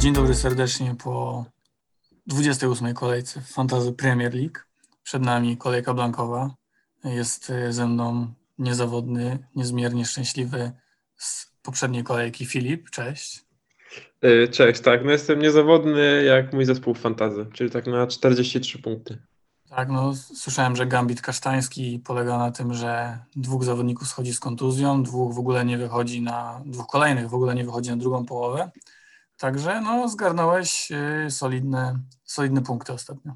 Dzień dobry serdecznie po 28 kolejce w Fantasy Premier League. Przed nami kolejka blankowa. Jest e, ze mną niezawodny, niezmiernie szczęśliwy z poprzedniej kolejki Filip. Cześć. E, cześć, tak. No jestem niezawodny jak mój zespół Fantazy, czyli tak na 43 punkty. Tak, no słyszałem, że Gambit Kasztański polega na tym, że dwóch zawodników schodzi z kontuzją, dwóch w ogóle nie wychodzi na, dwóch kolejnych w ogóle nie wychodzi na drugą połowę. Także no zgarnąłeś y, solidne, solidne punkty ostatnio.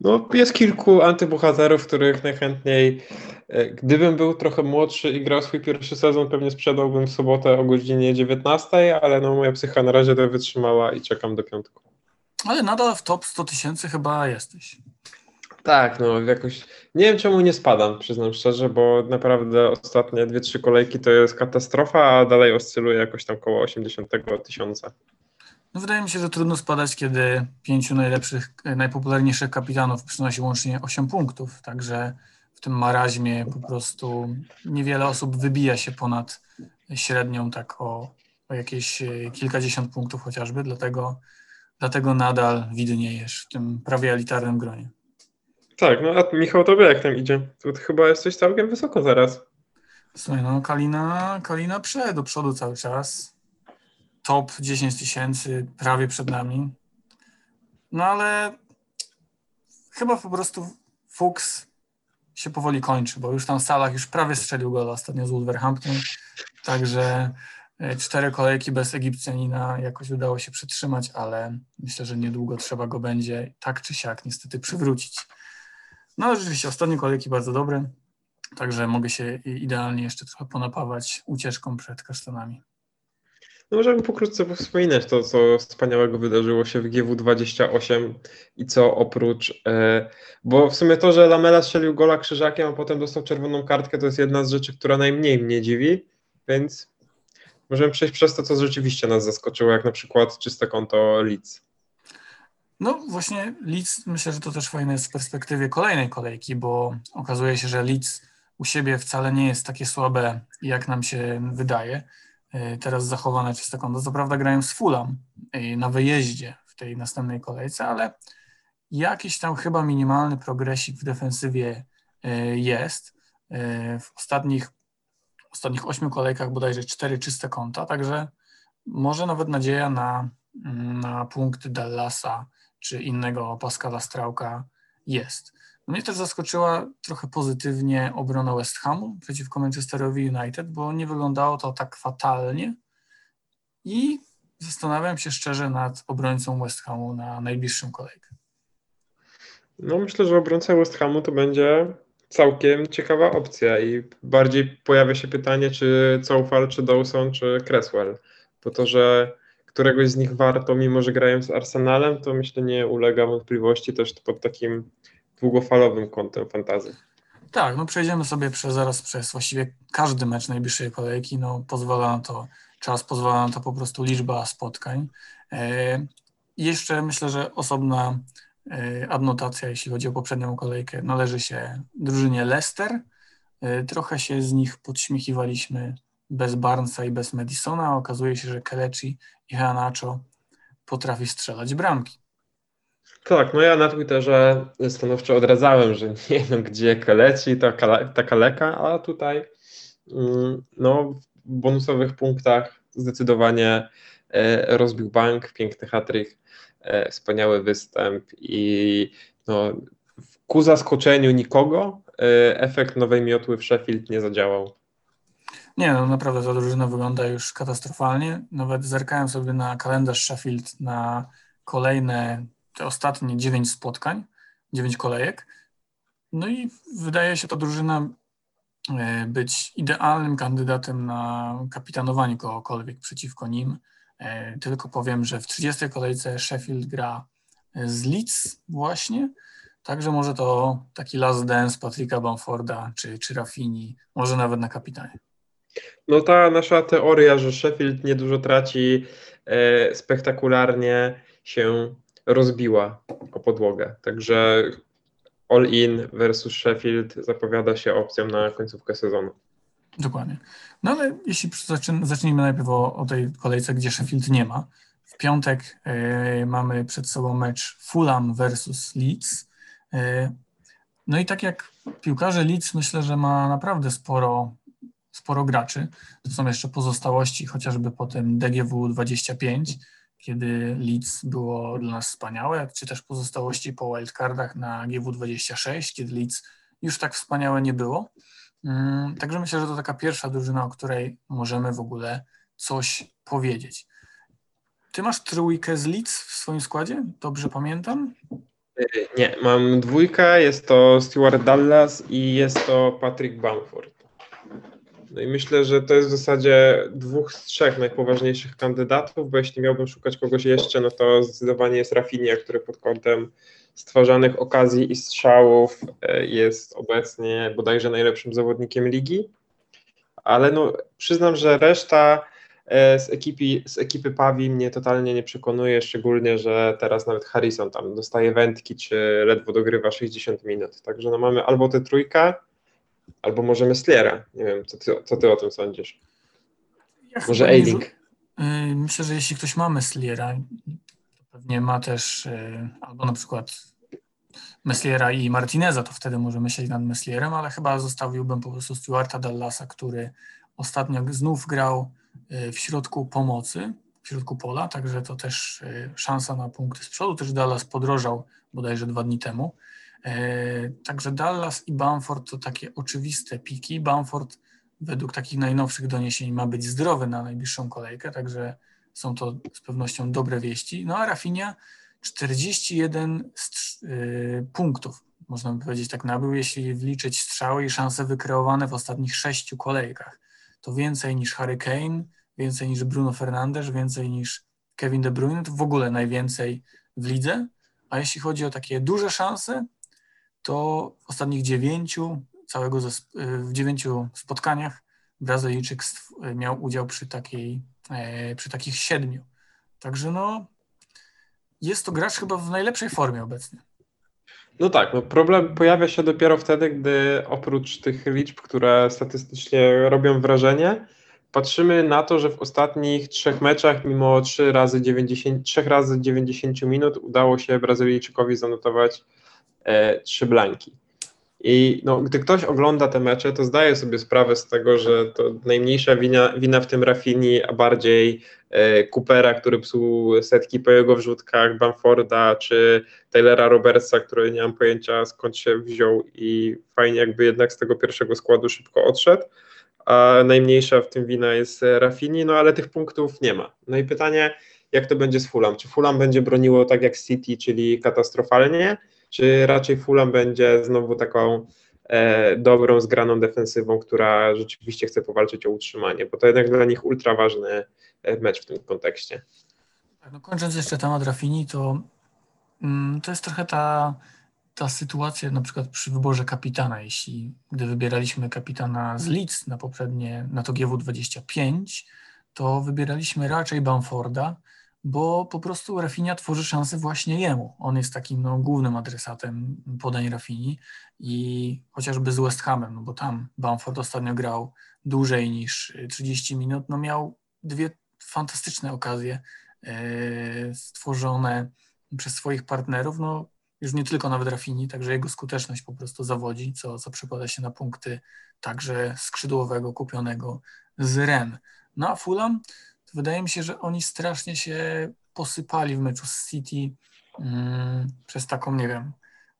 No, jest kilku antybohaterów, których najchętniej, e, gdybym był trochę młodszy i grał swój pierwszy sezon, pewnie sprzedałbym w sobotę o godzinie 19, ale no moja psycha na razie to wytrzymała i czekam do piątku. Ale nadal w top 100 tysięcy chyba jesteś. Tak, no jakoś nie wiem czemu nie spadam, przyznam szczerze, bo naprawdę ostatnie dwie, trzy kolejki to jest katastrofa, a dalej oscyluje jakoś tam koło 80 tysiąca. No wydaje mi się, że trudno spadać, kiedy pięciu najlepszych, najpopularniejszych kapitanów przynosi łącznie 8 punktów, także w tym maraźmie po prostu niewiele osób wybija się ponad średnią tak o, o jakieś e, kilkadziesiąt punktów chociażby, dlatego, dlatego nadal widniejesz w tym prawie elitarnym gronie. Tak, no a Michał, tobie jak tam idzie? Tu chyba jesteś całkiem wysoko zaraz. Słuchaj, no Kalina, Kalina prze do przodu cały czas. Top 10 tysięcy prawie przed nami. No ale chyba po prostu Fuchs się powoli kończy, bo już tam w salach już prawie strzelił gola ostatnio z Wolverhampton. Także e, cztery kolejki bez Egipcjanina jakoś udało się przetrzymać, ale myślę, że niedługo trzeba go będzie tak czy siak niestety przywrócić. No rzeczywiście ostatnie kolejki bardzo dobre, także mogę się idealnie jeszcze trochę ponapawać ucieczką przed kasztanami. No możemy pokrótce wspominać to, co wspaniałego wydarzyło się w GW28 i co oprócz, e, bo w sumie to, że Lamela strzelił gola krzyżakiem, a potem dostał czerwoną kartkę, to jest jedna z rzeczy, która najmniej mnie dziwi, więc możemy przejść przez to, co rzeczywiście nas zaskoczyło, jak na przykład czyste konto Leeds. No właśnie Leeds, myślę, że to też fajne jest z perspektywy kolejnej kolejki, bo okazuje się, że Leeds u siebie wcale nie jest takie słabe, jak nam się wydaje. E, teraz zachowane czyste konto. Co prawda grają z Fulham e, na wyjeździe w tej następnej kolejce, ale jakiś tam chyba minimalny progresik w defensywie e, jest. W ostatnich, ostatnich ośmiu kolejkach bodajże cztery czyste konta, także może nawet nadzieja na, na punkty Dallasa czy innego Pascala Strauka jest. Mnie też zaskoczyła trochę pozytywnie obrona West Hamu przeciwko Manchesterowi United, bo nie wyglądało to tak fatalnie i zastanawiam się szczerze nad obrońcą West Hamu na najbliższą kolejkę. No myślę, że obrońca West Hamu to będzie całkiem ciekawa opcja i bardziej pojawia się pytanie, czy Coufal, czy Dawson, czy Cresswell, bo to, że któregoś z nich warto, mimo że grają z Arsenalem, to myślę nie ulega wątpliwości też pod takim długofalowym kątem fantazy. Tak, no przejdziemy sobie przez, zaraz przez właściwie każdy mecz najbliższej kolejki, no pozwala na to, czas pozwala na to po prostu liczba spotkań. E, jeszcze myślę, że osobna e, adnotacja, jeśli chodzi o poprzednią kolejkę, należy się drużynie Leicester. E, trochę się z nich podśmiechiwaliśmy bez Barnesa i bez Madisona. Okazuje się, że Kelechi i potrafi strzelać bramki. Tak, no ja na Twitterze stanowczo odradzałem, że nie wiem gdzie Kelechi, ta, ta kaleka, a tutaj mm, no, w bonusowych punktach zdecydowanie e, rozbił bank, piękny hatryk, e, wspaniały występ i no, ku zaskoczeniu nikogo e, efekt nowej miotły w Sheffield nie zadziałał. Nie, no naprawdę ta drużyna wygląda już katastrofalnie. Nawet zerkałem sobie na kalendarz Sheffield na kolejne, te ostatnie dziewięć spotkań, dziewięć kolejek. No i wydaje się ta drużyna e, być idealnym kandydatem na kapitanowanie kogokolwiek przeciwko nim. E, tylko powiem, że w 30 kolejce Sheffield gra z Leeds właśnie, także może to taki last dance Patryka Bamforda czy, czy Rafini, może nawet na kapitanie. No ta nasza teoria, że Sheffield niedużo traci, e, spektakularnie się rozbiła o podłogę. Także all in versus Sheffield zapowiada się opcją na końcówkę sezonu. Dokładnie. No ale jeśli zacznijmy najpierw o, o tej kolejce, gdzie Sheffield nie ma. w piątek mamy przed sobą mecz Fulham versus Leeds. No i tak jak piłkarze Leeds myślę, że ma naprawdę sporo, sporo graczy. To są jeszcze pozostałości, chociażby po tym DGW 25, kiedy Leeds było dla nas wspaniałe, czy też pozostałości po wildcardach na GW 26, kiedy Leeds już tak wspaniałe nie było. Mm, także myślę, że to taka pierwsza drużyna, o której możemy w ogóle coś powiedzieć. Ty masz trójkę z Leeds w swoim składzie? Dobrze pamiętam? Nie, mam dwójkę, jest to Stuart Dallas i jest to Patrick Bamford. No i myślę, że to jest w zasadzie dwóch z trzech najpoważniejszych kandydatów, bo jeśli miałbym szukać kogoś jeszcze, no to zdecydowanie jest Rafinha, który pod kątem stwarzanych okazji i strzałów e, jest obecnie bodajże najlepszym zawodnikiem ligi. Ale no, przyznam, że reszta e, z ekipy, z ekipy Pawi mnie totalnie nie przekonuje, szczególnie, że teraz nawet Harrison tam dostaje wędki, czy ledwo dogrywa 60 minut. Także no mamy albo tę trójkę, albo możemy Sliera. Nie wiem, co ty, co ty o tym sądzisz? Ja Może Ailing. Y, myślę, że jeśli ktoś ma Mesliera, to pewnie ma też y, albo na przykład Mesliera i Martineza, to wtedy może myśleć nad Meslierem, ale chyba zostawiłbym po prostu Stuarta Dallasa, który ostatnio znów grał y, w środku pomocy, w środku pola, także to też szansa na punkty z przodu. Też Dallas podrożał bodajże dwa dni temu. E, także Dallas i Bamford to takie oczywiste piki. Bamford według takich najnowszych doniesień ma być zdrowy na najbliższą kolejkę, także są to z pewnością dobre wieści. No a Rafinha 41 y, punktów, można by powiedzieć tak nabył, jeśli wliczyć strzały i szanse wykreowane w ostatnich sześciu kolejkach. To więcej niż Harry Kane, więcej niż Bruno Fernandes, więcej niż Kevin De Bruyne, to w ogóle najwięcej w lidze. A jeśli chodzi o takie duże szanse, to w ostatnich dziewięciu, całego w dziewięciu spotkaniach Brazylijczyk miał udział przy, takiej, e, przy takich siedmiu. Także no, jest to gracz chyba w najlepszej formie obecnie. No tak, no problem pojawia się dopiero wtedy, gdy oprócz tych liczb, które statystycznie robią wrażenie, patrzymy na to, że w ostatnich trzech meczach, mimo 3 razy 90, 3 razy 90 minut, udało się Brazylijczykowi zanotować trzy blanki. I no, gdy ktoś ogląda te mecze, to zdaje sobie sprawę z tego, że to najmniejsza wina, wina w tym Rafini, a bardziej e, Coopera, który psuł setki po jego wrzutkach, Bamforda czy Taylora Robertsa, który nie mam pojęcia skąd się wziął i fajnie jakby jednak z tego pierwszego składu szybko odszedł. A najmniejsza w tym wina jest Rafini, no ale tych punktów nie ma. No i pytanie, jak to będzie z Fulham? Czy Fulham będzie broniło tak jak City, czyli katastrofalnie? Czy raczej Fulham będzie znowu taką e, dobrą, zgraną defensywą, która rzeczywiście chce powalczyć o utrzymanie, bo to jednak dla nich ultra ważny e, mecz w tym kontekście. No kończąc jeszcze temat Rafini, to mm, to jest trochę ta, ta sytuacja na przykład przy wyborze kapitana, jeśli gdy wybieraliśmy kapitana z Leeds na poprzednie, na to GW25, to wybieraliśmy raczej Bamforda, bo po prostu Rafinha tworzy szansę właśnie jemu. On jest takim no, głównym adresatem podań Rafini i chociażby z West Hamem, no bo tam Bamford ostatnio grał dłużej niż 30 minut, no miał dwie fantastyczne okazje e, stworzone przez swoich partnerów, no już nie tylko nawet Rafini, także jego skuteczność po prostu zawodzi, co, co przekłada się na punkty także skrzydłowego kupionego z Ren. No a Fulham wydaje mi się, że oni strasznie się posypali w meczu z City mm, przez taką, nie wiem,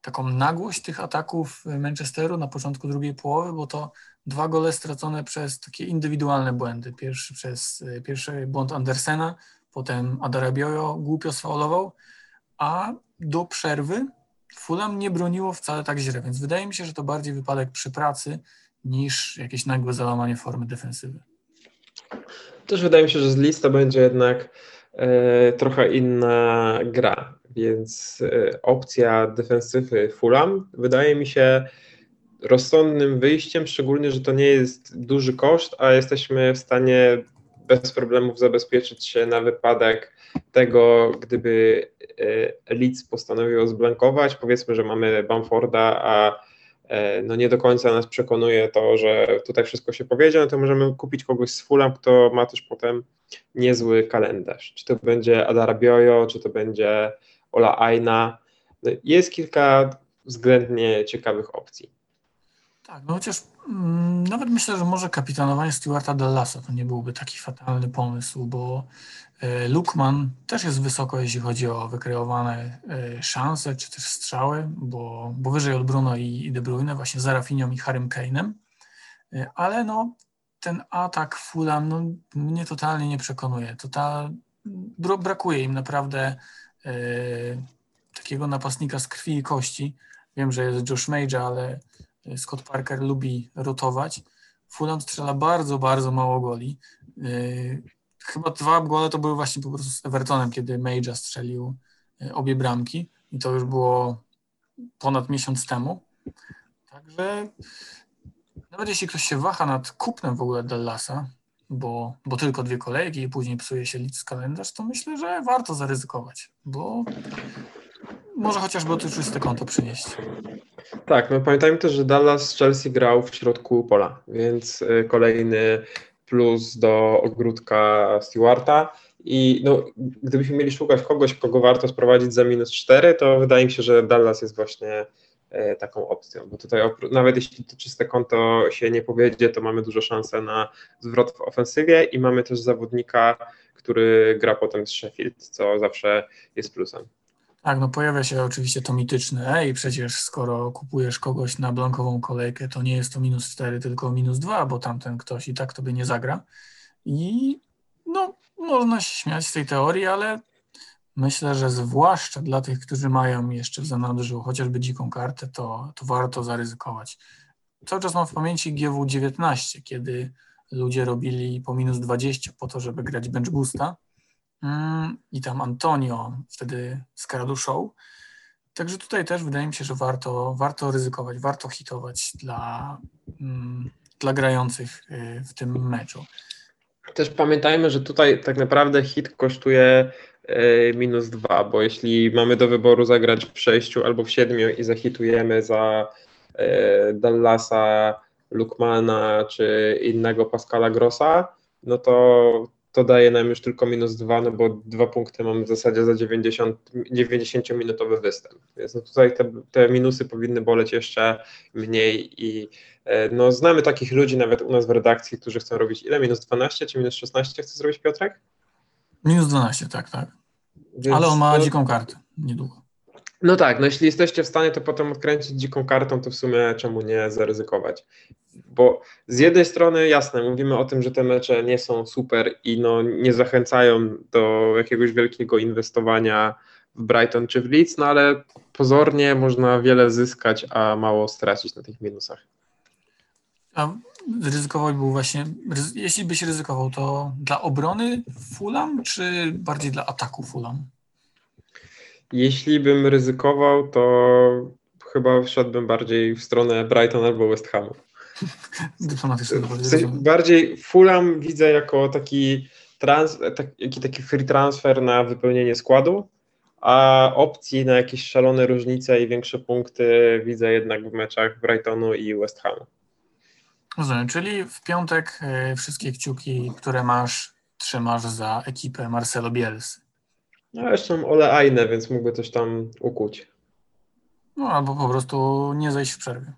taką nagłość tych ataków Manchesteru na początku drugiej połowy, bo to dwa gole stracone przez takie indywidualne błędy. Pierwszy przez pierwszy błąd Andersena, potem Adarabiojo głupio sfaulował, a do przerwy Fulham nie broniło wcale tak źle, więc wydaje mi się, że to bardziej wypadek przy pracy niż jakieś nagłe załamanie formy defensywy. Też wydaje mi się, że z lista będzie jednak e, trochę inna gra, więc e, opcja defensywy Fulham wydaje mi się rozsądnym wyjściem, szczególnie, że to nie jest duży koszt, a jesteśmy w stanie bez problemów zabezpieczyć się na wypadek tego, gdyby e, Leeds postanowił zblankować. Powiedzmy, że mamy Bamforda, a no nie do końca nas przekonuje to, że tutaj wszystko się powiedzie, no to możemy kupić kogoś z Fulham, kto ma też potem niezły kalendarz. Czy to będzie Adara Biojo, czy to będzie Ola Aina. No jest kilka względnie ciekawych opcji. Tak, no chociaż mm, nawet myślę, że może kapitanowanie Stewarta Dallasa to nie byłby taki fatalny pomysł, bo e, Lukman też jest wysoko, jeśli chodzi o wykreowane e, szanse, czy też strzały, bo, bo wyżej od Bruno i, De Bruyne, właśnie z Rafinią i Harrym Kane'em, e, ale no ten atak Fulham no, mnie totalnie nie przekonuje. To brakuje im naprawdę e, takiego napastnika z krwi i kości. Wiem, że jest Josh Major, ale Scott Parker lubi rotować. Fulham strzela bardzo, bardzo mało goli. Chyba dwa gole to były właśnie po prostu z Evertonem, kiedy Major strzelił yy, obie bramki i to już było ponad miesiąc temu. Także nawet jeśli ktoś się waha nad kupnem w ogóle Dallasa, bo, bo tylko dwie kolejki i później psuje się lic kalendarz, to myślę, że warto zaryzykować, bo może chociażby oczyste konto przynieść. Tak, no pamiętajmy też, że Dallas Chelsea grał w środku pola, więc y, kolejny plus do ogródka Stewarta. I no, gdybyśmy mieli szukać kogoś, kogo warto sprowadzić za minus 4, to wydaje mi się, że Dallas jest właśnie e, taką opcją, bo tutaj nawet jeśli to czyste konto się nie powiedzie, to mamy dużo szansę na zwrot w ofensywie i mamy też zawodnika, który gra potem z Sheffield, co zawsze jest plusem. Tak, no pojawia się oczywiście to mityczne, ej, przecież skoro kupujesz kogoś na blankową kolejkę, to nie jest to minus 4, tylko minus 2, bo tamten ktoś i tak tobie nie zagra. I no, można się śmiać z tej teorii, ale myślę, że zwłaszcza dla tych, którzy mają jeszcze w zanadrzu chociażby dziką kartę, to, to warto zaryzykować. Cały czas mam w pamięci GW19, kiedy ludzie robili po minus 20 po to, żeby grać bench boosta i tam Antonio wtedy skradł show. Także tutaj też wydaje mi się, że warto, warto ryzykować, warto hitować dla, mm, dla grających y, w tym meczu. Też pamiętajmy, że tutaj tak naprawdę hit kosztuje y, minus dwa, bo jeśli mamy do wyboru zagrać w sześciu albo w siedmiu i zahitujemy za y, Dallasa, Lukmana czy innego Pascala Grossa, no to to daje nam już tylko minus dwa, no bo dwa punkty mamy w zasadzie za 90, 90-minutowy występ. Więc no tutaj te, te, minusy powinny boleć jeszcze mniej i e, no znamy takich ludzi nawet u nas w redakcji, którzy chcą robić ile? Minus 12 czy minus 16 chce zrobić Piotrek? Minus 12, tak, tak. Więc Ale on ma no, dziką kartę niedługo. No tak, no jeśli jesteście w stanie to potem odkręcić dziką kartą, to w sumie czemu nie zaryzykować? Bo z jednej strony jasne, mówimy o tym, że te mecze nie są super i no nie zachęcają do jakiegoś wielkiego inwestowania w Brighton czy w Leeds, no ale pozornie można wiele zyskać, a mało stracić na tych minusach. A ryzykował był właśnie, jeśli byś ryzykował, to dla obrony Fulham, czy bardziej dla ataku Fulham? Jeśli bym ryzykował, to chyba wszedłbym bardziej w stronę Brighton albo West Hamu. Dyplomatyczny w Bardziej Fulham widzę jako taki, trans, taki, taki free transfer na wypełnienie składu, a opcji na jakieś szalone różnice i większe punkty widzę jednak w meczach Brightonu i West Hamu. Rozumiem, czyli w piątek y, wszystkie kciuki, które masz, trzymasz za ekipę Marcelo Bielsy. No jeszcze mam Ole Aine, więc mógłby coś tam ukuć. No albo po prostu nie zejść w przerwie.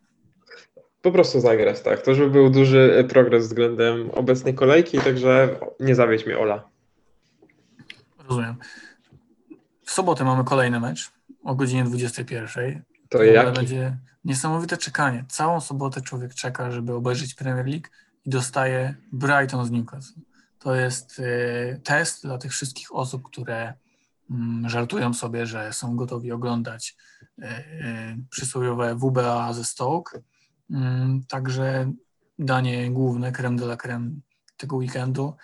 Po prostu zagrać, tak. To żeby był duży progres względem obecnej kolejki, także nie zawiedź mnie Ola. Rozumiem. W sobotę mamy kolejny mecz o godzinie 21. To jak? Będzie niesamowite czekanie. Całą sobotę człowiek czeka, żeby obejrzeć Premier League i dostaje Brighton z Newcastle. To jest y, test dla tych wszystkich osób, które żartują sobie, że są gotowi oglądać e, e, przysłowiowe WBA ze Stoke. Mm, także danie główne, creme de la creme tego weekendu.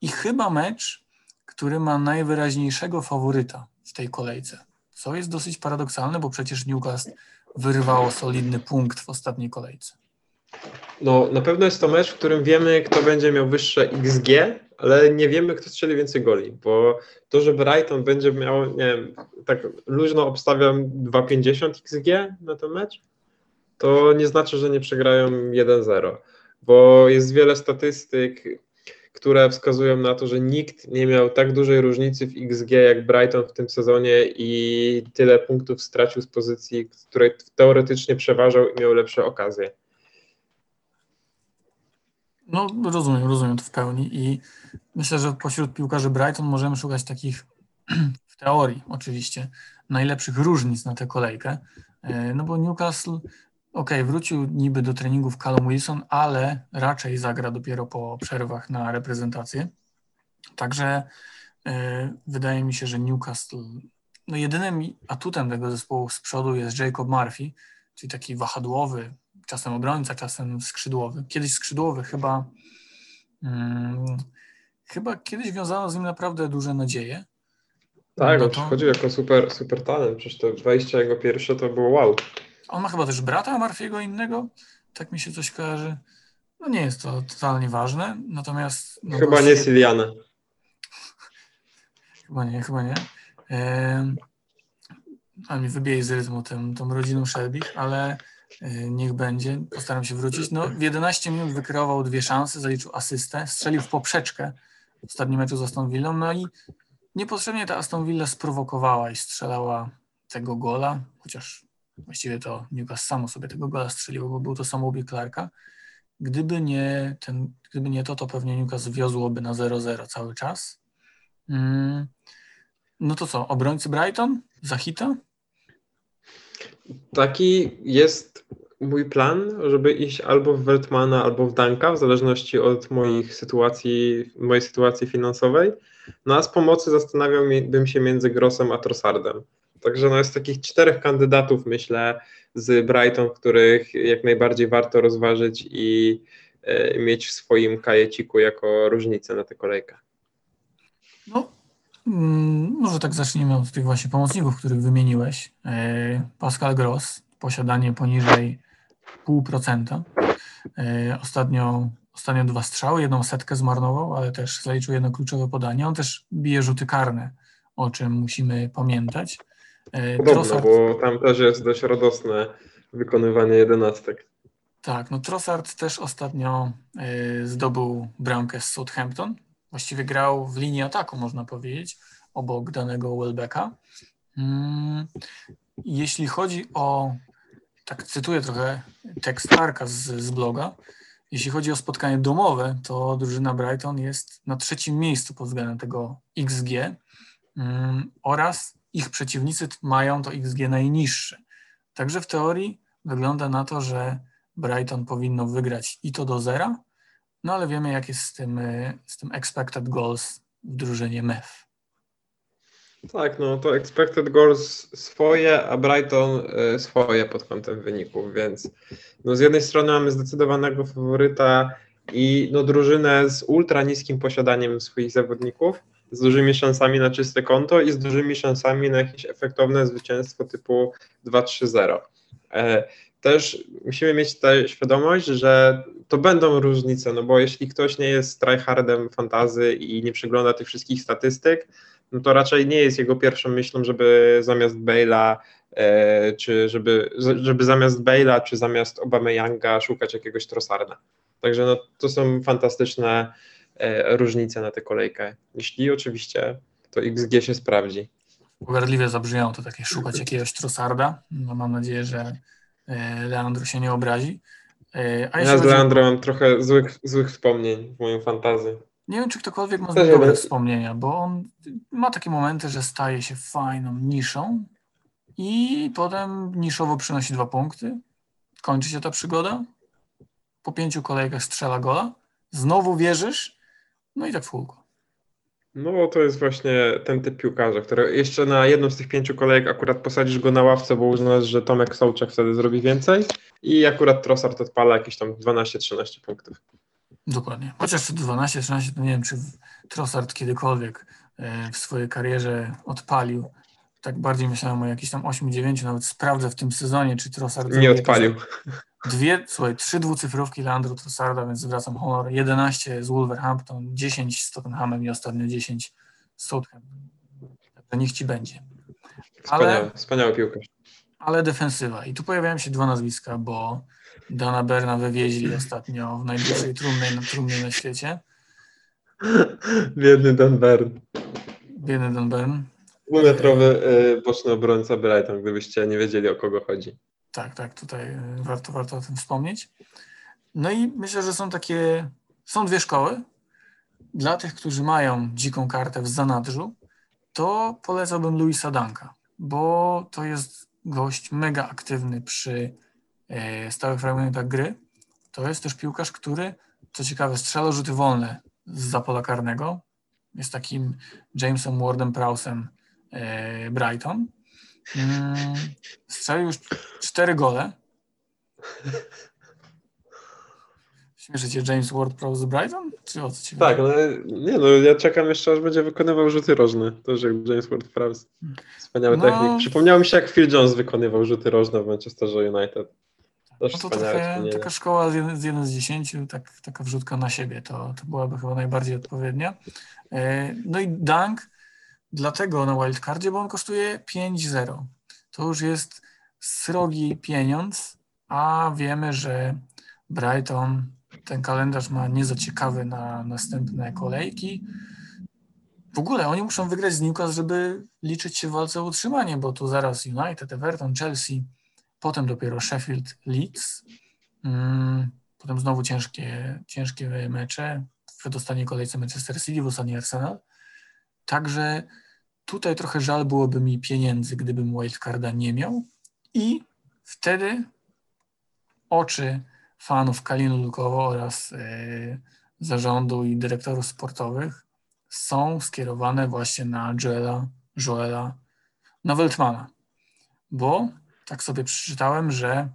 I chyba mecz, który ma najwyraźniejszego faworyta w tej kolejce. Co jest dosyć paradoksalne, bo przecież Newcastle wyrwało solidny punkt w ostatniej kolejce. No, na pewno jest to mecz, w którym wiemy, kto będzie miał wyższe XG, ale nie wiemy, kto strzeli więcej goli, bo to, że Brighton będzie miał, nie wiem, tak luźno obstawiam 2,50 XG na ten mecz, to nie znaczy, że nie przegrają 1-0, bo jest wiele statystyk, które wskazują na to, że nikt nie miał tak dużej różnicy w XG jak Brighton w tym sezonie i tyle punktów stracił z pozycji, której teoretycznie przeważał i miał lepsze okazje. No, rozumiem, rozumiem to w pełni i myślę, że pośród piłkarzy Brighton możemy szukać takich, w teorii oczywiście, najlepszych różnic na tę kolejkę, e, no bo Newcastle, ok, wrócił niby do treningów Callum Wilson, ale raczej zagra dopiero po przerwach na reprezentację, także e, wydaje mi się, że Newcastle, no jedynym atutem tego zespołu z przodu jest Jacob Murphy, czyli taki wahadłowy, czasem obrońca, czasem skrzydłowy. Kiedyś skrzydłowy chyba hmm, chyba kiedyś wiązano z nim naprawdę duże nadzieje. Tak, no on przychodził jako super, super talent, przecież to wejście jego pierwsze to było wow. On ma chyba też brata Marfiego innego, tak mi się coś kojarzy. No nie jest to totalnie ważne, natomiast... No chyba nie Siliana. chyba nie, chyba nie. A mi wybije z rytmu tym, tą rodziną Shelby, ale niech będzie, postaram się wrócić. No, w 11 minut wykreował dwie szanse, zaliczył asystę, strzelił w poprzeczkę w ostatnim meczu z Aston Villą, no i niepotrzebnie ta Aston Villa sprowokowała i strzelała tego gola, chociaż właściwie to Newcastle samo sobie tego gola strzeliło, bo był to samoubieg Clarka. Gdyby nie, ten, gdyby nie to, to pewnie Newcastle wiozłoby na 0-0 cały czas. Mm. No to co, obrońcy Brighton? Zachita? Taki jest mój plan, żeby iść albo w Weltmana, albo w Danka, w zależności od moich sytuacji, mojej sytuacji finansowej. No a z pomocy zastanawiałbym się między Grossem a Trossardem. Także no jest takich czterech kandydatów, myślę, z Brighton, których jak najbardziej warto rozważyć i e, mieć w swoim kajeciku jako różnicę na tę kolejkę. No, może tak zacznijmy od tych właśnie pomocników, których wymieniłeś. E, Pascal Gross, posiadanie poniżej 0,5%. E, ostatnio, ostatnio dwa strzały, jedną setkę zmarnował, ale też zaliczył jedno kluczowe podanie. On też bije rzuty karne, o czym musimy pamiętać. E, Podobno, Trossard, bo tam też jest dość radosne wykonywanie jedenastek. Tak, no Trossard też ostatnio zdobył bramkę z Southampton, właściwie grał w linii ataku, można powiedzieć, obok danego Welbecka. Mm, jeśli chodzi o, tak cytuję trochę tekst Arka z, z bloga, jeśli chodzi o spotkanie domowe, to drużyna Brighton jest na trzecim miejscu pod względem tego XG mm, oraz ich przeciwnicy mają to XG najniższe. Także w teorii wygląda na to, że Brighton powinno wygrać i to do zera, no ale wiemy, jak jest z tym, y, z tym expected goals w drużynie MEF. Tak, no to expected goals swoje, a Brighton y, swoje pod kątem wyników, więc no z jednej strony mamy zdecydowanego faworyta i no drużynę z ultra niskim posiadaniem swoich zawodników, z dużymi szansami na czyste konto i z dużymi szansami na jakieś efektowne zwycięstwo typu 2-3-0 też musimy mieć tę świadomość, że to będą różnice, no bo jeśli ktoś nie jest tryhardem fantazy i nie przegląda tych wszystkich statystyk, no to raczej nie jest jego pierwszą myślą, żeby zamiast Bale'a, e, czy żeby, żeby zamiast Bale'a, czy zamiast Obameyanga szukać jakiegoś Trossarda. Także no, to są fantastyczne e, różnice na tę kolejkę. Jeśli oczywiście to XG się sprawdzi. Pogardliwie zabrzmiało to takie szukać jakiegoś Trossarda. No, mam nadzieję, że Leandro się nie obrazi. E, a ja z Leandro mam trochę złych, złych wspomnień w moim fantazy. Nie wiem, czy ktokolwiek ma dobre wspomnienia, bo on ma takie momenty, że staje się fajną niszą i potem niszowo przynosi dwa punkty. Kończy się ta przygoda. Po pięciu kolejkach strzela gola. Znowu wierzysz. No i tak w kółko. No to jest właśnie ten typ piłkarza, który jeszcze na jedną z tych pięciu kolejek akurat posadzisz go na ławce, bo uznasz, że Tomek Sołczek wtedy zrobi więcej i akurat Trossard odpala jakieś tam 12-13 punktów. Dokładnie. Chociaż 12-13 to nie wiem, czy Trossard kiedykolwiek e, w swojej karierze odpalił. Tak bardziej myślałem o jakichś tam 8-9, nawet sprawdzę w tym sezonie, czy Trossard... Nie odpalił. Dwie, słuchaj, trzy dwucyfrówki Leandro Trossarda, więc zwracam honor. 11 z Wolverhampton, 10 z Tottenhamem i ostatnio 10 z Southampton. Także niech ci będzie. Ale, wspaniały, wspaniały piłkarz. ale defensywa. I tu pojawiają się dwa nazwiska, bo Dana Berna wywieźli ostatnio w najdłuższej trumnie, trumnie na świecie. Biedny Dan Bern. Biedny Dan Bern. Dwumetrowy y, boczny obrońca Brighton, gdybyście nie wiedzieli o kogo chodzi. Tak, tak, tutaj y, warto, warto o tym wspomnieć. No i myślę, że są takie, są dwie szkoły. Dla tych, którzy mają dziką kartę w zanadrzu, to polecałbym Luisa Danka, bo to jest gość mega aktywny przy e, stałych fragmentach gry. To jest też piłkarz, który, co ciekawe, strzela rzuty wolne z pola karnego. Jest takim Jamesem Wardem Prowsem e, Brighton. Mm, strzelił już cztery gole. Śmieszy cię James Ward-Prowse z Brighton? Czy o co ci Tak, no, nie no, ja czekam jeszcze, aż będzie wykonywał rzuty rożne. To już jak James Ward-Prowse. Wspaniały No. technik. Przypomniało mi się, jak Phil Jones wykonywał rzuty rożne w Manchesterze United. Też No to trochę taka szkoła z 1 z, jeden z 10, tak, taka wrzutka na siebie, to, to byłaby chyba najbardziej odpowiednia. E, No i Dunk dlatego na wildcardzie, bo on kosztuje 5-0. To już jest srogi pieniądz, a wiemy, że Brighton ten kalendarz ma nie za ciekawy na następne kolejki. W ogóle oni muszą wygrać z Newcastle, żeby liczyć się w walce o utrzymanie, bo tu zaraz United, Everton, Chelsea, potem dopiero Sheffield, Leeds, mm, potem znowu ciężkie, ciężkie mecze, w ostatniej kolejce Manchester City, w ostatniej Arsenal. Także tutaj trochę żal byłoby mi pieniędzy, gdybym wildcarda nie miał i wtedy oczy fanów Kalinu Lukowo oraz e, zarządu i dyrektorów sportowych są skierowane właśnie na Joela, Joela, na Weltmana, bo tak sobie przeczytałem, że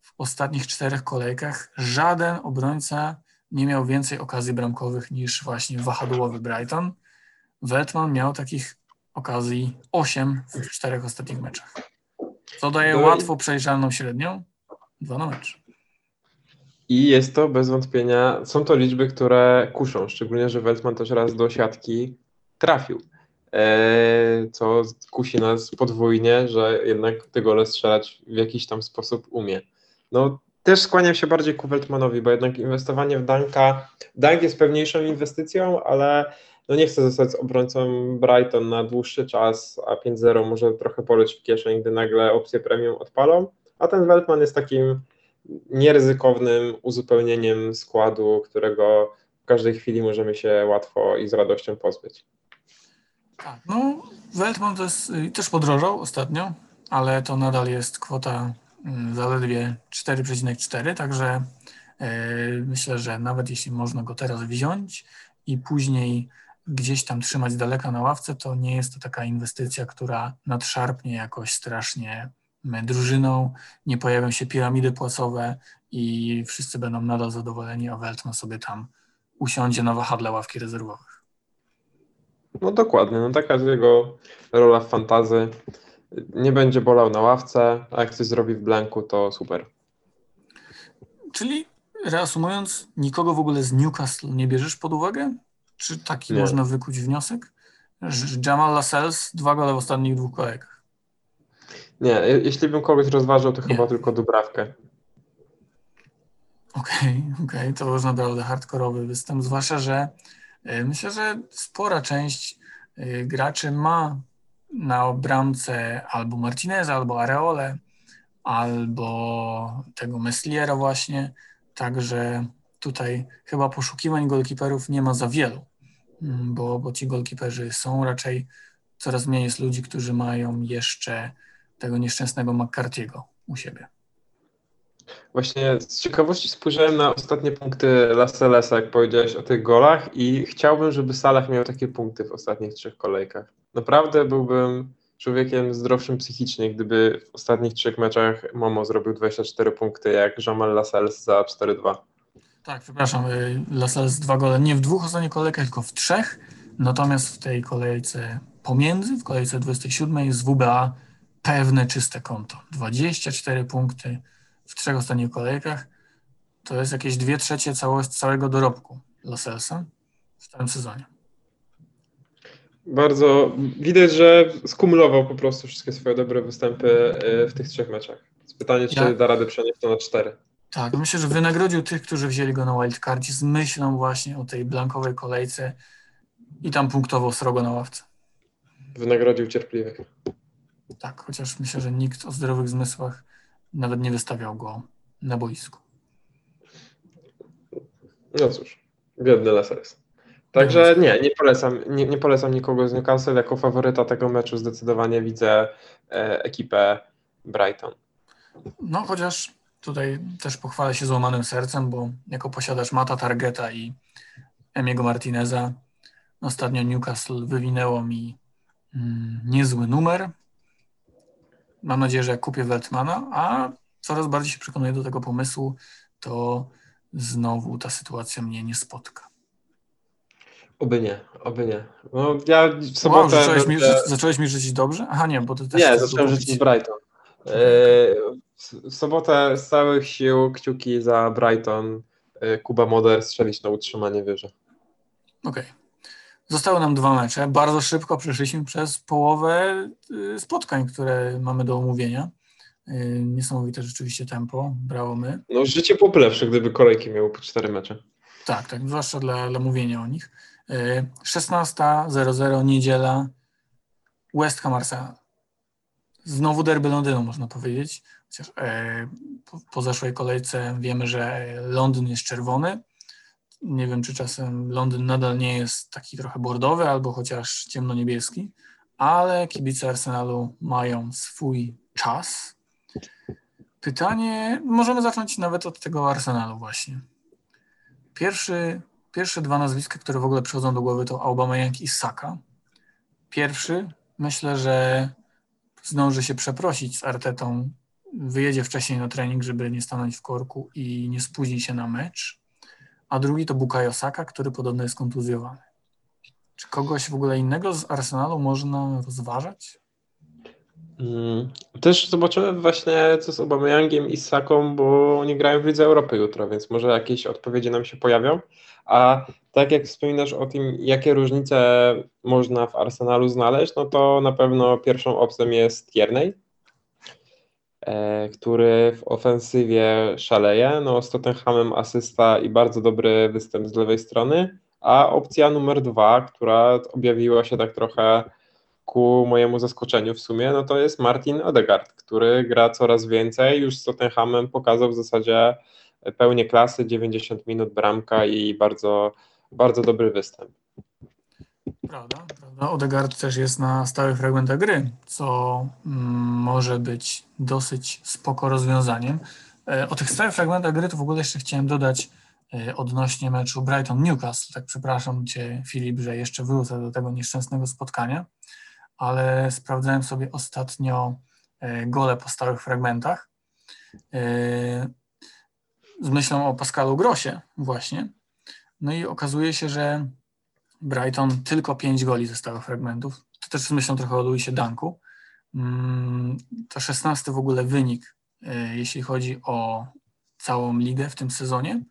w ostatnich czterech kolejkach żaden obrońca nie miał więcej okazji bramkowych niż właśnie wahadłowy Brighton. Weltman miał takich okazji 8 w czterech ostatnich meczach. Co daje No i- łatwo przejrzalną średnią? Dwa na mecz. I jest to bez wątpienia, są to liczby, które kuszą, szczególnie, że Weltman też raz do siatki trafił. Eee, co kusi nas podwójnie, że jednak te gole strzelać w jakiś tam sposób umie. No też skłaniam się bardziej ku Weltmanowi, bo jednak inwestowanie w Danka, Dank jest pewniejszą inwestycją, ale no nie chcę zostać obrońcą Brighton na dłuższy czas, a 5-0 może trochę poleć w kieszeń, gdy nagle opcje premium odpalą, a ten Weltman jest takim nieryzykownym uzupełnieniem składu, którego w każdej chwili możemy się łatwo i z radością pozbyć. Tak, no Weltman to jest, y, też podrożał ostatnio, ale to nadal jest kwota y, zaledwie 4,4, także y, myślę, że nawet jeśli można go teraz wziąć i później gdzieś tam trzymać z daleka na ławce, to nie jest to taka inwestycja, która nadszarpnie jakoś strasznie drużyną, nie pojawią się piramidy płacowe i wszyscy będą nadal zadowoleni, a Weltman sobie tam usiądzie na wahadle ławki rezerwowych. No dokładnie, no taka jest jego rola w fantazy. Nie będzie bolał na ławce, a jak coś zrobi w blanku, to super. Czyli reasumując, nikogo w ogóle z Newcastle nie bierzesz pod uwagę? Czy taki Nie. można wykuć wniosek? Że Jamal Lascelles dwa gole w ostatnich dwóch kolejkach. Nie, je- jeśli bym kogoś rozważał, to Nie. chyba tylko Dubrawkę. Okej, okej, to już naprawdę hardkorowy występ, zwłaszcza, że y, myślę, że spora część y, graczy ma na bramce albo Martineza, albo Areole, albo tego Mesliera właśnie, także tutaj chyba poszukiwań golkiperów nie ma za wielu, bo, bo ci golkiperzy są raczej, coraz mniej jest ludzi, którzy mają jeszcze tego nieszczęsnego McCarthy'ego u siebie. Właśnie z ciekawości spojrzałem na ostatnie punkty Lascellesa, jak powiedziałeś o tych golach i chciałbym, żeby Salah miał takie punkty w ostatnich trzech kolejkach. Naprawdę byłbym człowiekiem zdrowszym psychicznie, gdyby w ostatnich trzech meczach Momo zrobił 24 punkty, jak Jamal Lascelles za 4-2. Tak, przepraszam, y, Lascelles dwa gole nie w dwóch ostatnich kolejkach, tylko w trzech. Natomiast w tej kolejce pomiędzy, w kolejce 27 z WBA pewne czyste konto. 24 punkty w trzech ostatnich kolejkach. To jest jakieś dwie trzecie całość, całego dorobku Lascellesa w całym sezonie. bardzo widać, że skumulował po prostu wszystkie swoje dobre występy e, w tych trzech meczach. Pytanie, czy Ja- da radę przenieść to na cztery. Tak, myślę, że wynagrodził tych, którzy wzięli go na wildcardzie z myślą właśnie o tej blankowej kolejce i tam punktował srogo na ławce. Wynagrodził cierpliwych. Tak, chociaż myślę, że nikt o zdrowych zmysłach nawet nie wystawiał go na boisku. No cóż, biedny Lasers. Także nie, nie polecam, nie, nie polecam nikogo z Newcastle. Jako faworyta tego meczu zdecydowanie widzę e, ekipę Brighton. No, chociaż tutaj też pochwalę się złamanym sercem, bo jako posiadacz Mata Targeta i Emiego Martineza ostatnio Newcastle wywinęło mi mm, niezły numer. Mam nadzieję, że jak kupię Weltmana, a coraz bardziej się przekonuję do tego pomysłu, to znowu ta sytuacja mnie nie spotka. Oby nie, oby nie. No, ja w Wow, sobotę... zacząłeś, mi, zacząłeś mi życzyć dobrze? Aha, nie, bo ty też Nie, zacząłem żyć z Brighton. E, W sobotę z całych sił kciuki za Brighton. E, Kuba Moder strzelić na utrzymanie wyżej. Okej. Zostały nam dwa mecze. Bardzo szybko przeszliśmy przez połowę y, spotkań, które mamy do omówienia. Y, Niesamowite rzeczywiście tempo. Brawo my. No, życie byłoby lepsze, gdyby kolejki miały po cztery mecze. Tak, tak, zwłaszcza dla, dla mówienia o nich. Y, 16.00 niedziela. West Ham Arsenal. Znowu derby Londynu, można powiedzieć. Chociaż e, po, zeszłej kolejce wiemy, że Londyn jest czerwony. Nie wiem, czy czasem Londyn nadal nie jest taki trochę bordowy, albo chociaż ciemno-niebieski, ale kibice Arsenalu mają swój czas. Pytanie, możemy zacząć nawet od tego Arsenalu właśnie. Pierwszy, pierwsze dwa nazwiska, które w ogóle przychodzą do głowy to Aubameyang i Saka. Pierwszy, myślę, że zdąży się przeprosić z Artetą, wyjedzie wcześniej na trening, żeby nie stanąć w korku i nie spóźni się na mecz. A drugi to Bukayo Saka, który podobno jest kontuzjowany. Czy kogoś w ogóle innego z Arsenalu można rozważać? Mm. Też zobaczymy właśnie co z Aubameyangiem i Saką, bo oni grają w Lidze Europy jutro, więc może jakieś odpowiedzi nam się pojawią. A tak jak wspominasz o tym, jakie różnice można w Arsenalu znaleźć, no to na pewno pierwszą opcją jest Tierney, e, który w ofensywie szaleje. No, z Tottenhamem asysta i bardzo dobry występ z lewej strony. A opcja numer dwa, która objawiła się tak trochę ku mojemu zaskoczeniu w sumie, no to jest Martin Odegaard, który gra coraz więcej. Już z Tottenhamem pokazał w zasadzie pełnię klasy, 90 minut bramka i bardzo, bardzo dobry występ. Prawda, prawda. Odegaard też jest na stałych fragmentach gry, co mm, może być dosyć spoko rozwiązaniem. E, O tych stałych fragmentach gry to w ogóle jeszcze chciałem dodać e, odnośnie meczu Brighton-Newcastle. Tak przepraszam Cię, Filip, że jeszcze wrócę do tego nieszczęsnego spotkania, ale sprawdzałem sobie ostatnio e, gole po stałych fragmentach z myślą o Pascalu Grosie właśnie. No i okazuje się, że Brighton tylko 5 goli ze stałych fragmentów. To też z myślą trochę o Luisie Danku. Mm, To 16 w ogóle wynik, e, jeśli chodzi o całą ligę w tym sezonie.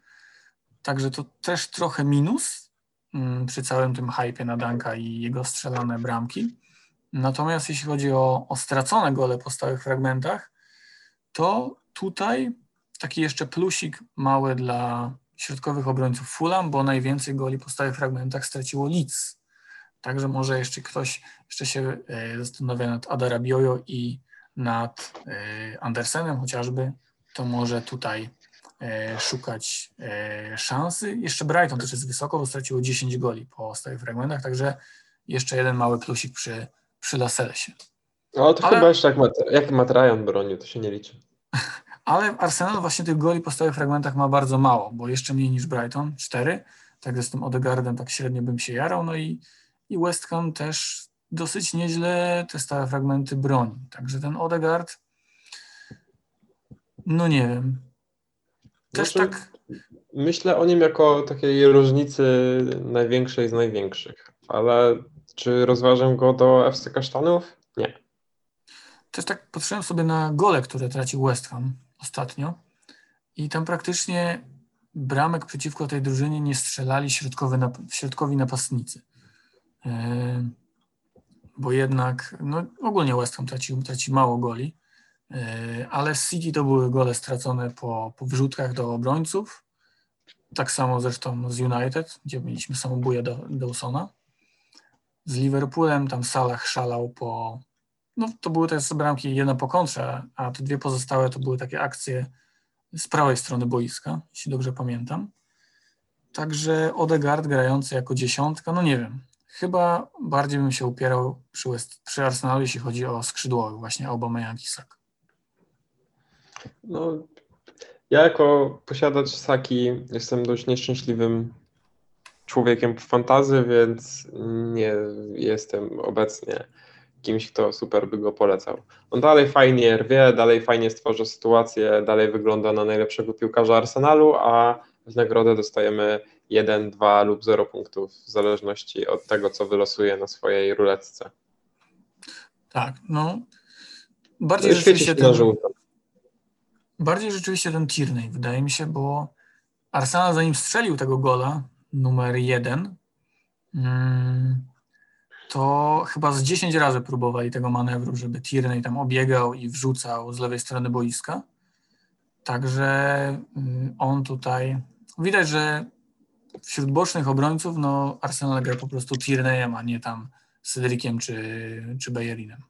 Także to też trochę minus mm, przy całym tym hypie na Danka i jego strzelane bramki. Natomiast jeśli chodzi o, o stracone gole po stałych fragmentach, to tutaj taki jeszcze plusik mały dla środkowych obrońców Fulham, bo najwięcej goli po stałych fragmentach straciło Leeds. Także może jeszcze ktoś jeszcze się e, zastanawia nad Adarabiojo i nad e, Andersenem chociażby, to może tutaj e, szukać szansy. Jeszcze Brighton też jest wysoko, bo straciło 10 goli po stałych fragmentach, także jeszcze jeden mały plusik przy, przy Lascelles. No to Ale- chyba jeszcze jak, Mat, jak Matt Ryan bronił, to się nie liczy. Ale Arsenal właśnie tych goli po stałych fragmentach ma bardzo mało, bo jeszcze mniej niż Brighton, cztery. Tak z tym Odegaardem tak średnio bym się jarał. No i, i West Ham też dosyć nieźle te stałe fragmenty broni. Także ten Odegaard, no nie wiem. Też Znaczy, tak, Myślę o nim jako takiej różnicy największej z największych, ale czy rozważam go do FC Kasztanów? Nie. też tak patrzyłem sobie na gole, które tracił West Ham ostatnio i tam praktycznie bramek przeciwko tej drużynie nie strzelali środkowy nap- środkowi napastnicy. Yy, bo jednak no, ogólnie West Ham traci, traci mało goli, yy, ale z City to były gole stracone po, po wrzutkach do obrońców, tak samo zresztą z United, gdzie mieliśmy do Dawsona. Z Liverpoolem tam Salah szalał po... No to były te bramki jedna po kontrze, a te dwie pozostałe to były takie akcje z prawej strony boiska, jeśli dobrze pamiętam. Także Odegaard grający jako dziesiątka, no nie wiem. Chyba bardziej bym się upierał przy, West, przy Arsenalu, jeśli chodzi o skrzydłowych, właśnie Aubameyang i Saka. No, ja jako posiadacz Saki jestem dość nieszczęśliwym człowiekiem w fantazy, więc nie jestem obecnie kimś, kto super by go polecał. On dalej fajnie rwie, dalej fajnie stwarza sytuację, dalej wygląda na najlepszego piłkarza Arsenalu, a w nagrodę dostajemy 1, 2 lub 0 punktów w zależności od tego, co wylosuje na swojej ruletce. Tak, no bardziej No, rzeczywiście ten, bardziej rzeczywiście ten Tierney, wydaje mi się, bo Arsenal zanim strzelił tego gola, numer jeden, mm, to chyba z 10 razy próbowali tego manewru, żeby Tierney tam obiegał i wrzucał z lewej strony boiska. Także y, on tutaj, widać, że wśród bocznych obrońców, no Arsenal gra po prostu Tierneyem, a nie tam Cedriciem czy, czy Bayerinem.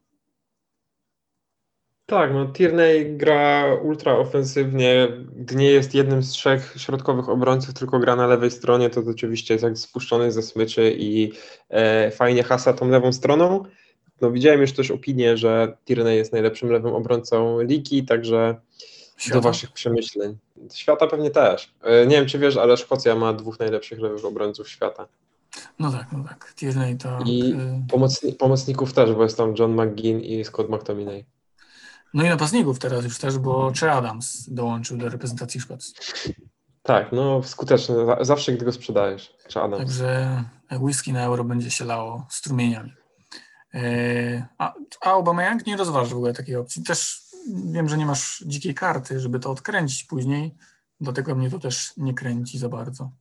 Tak, no Tierney gra ultra ofensywnie, gdy nie jest jednym z trzech środkowych obrońców, tylko gra na lewej stronie, to oczywiście jest jak spuszczony ze smyczy i e, fajnie hasa tą lewą stroną. No widziałem już też opinię, że Tierney jest najlepszym lewym obrońcą ligi, także do Świata. waszych przemyśleń. Świata pewnie też. E, nie wiem, czy wiesz, ale Szkocja ma dwóch najlepszych lewych obrońców świata. No tak, no tak. Tierney to... I y, pomocni pomocników też, bo jest tam John McGinn i Scott McTominay. No i napastników teraz już też, bo Che Adams dołączył do reprezentacji Szkocji. Tak, no skuteczny, za- zawsze gdy go sprzedajesz. Czy Adams. Także whisky na euro będzie się lało strumieniami. E, A, a Aubameyang nie rozważy w ogóle takiej opcji. Też wiem, że nie masz dzikiej karty, żeby to odkręcić później, dlatego mnie to też nie kręci za bardzo.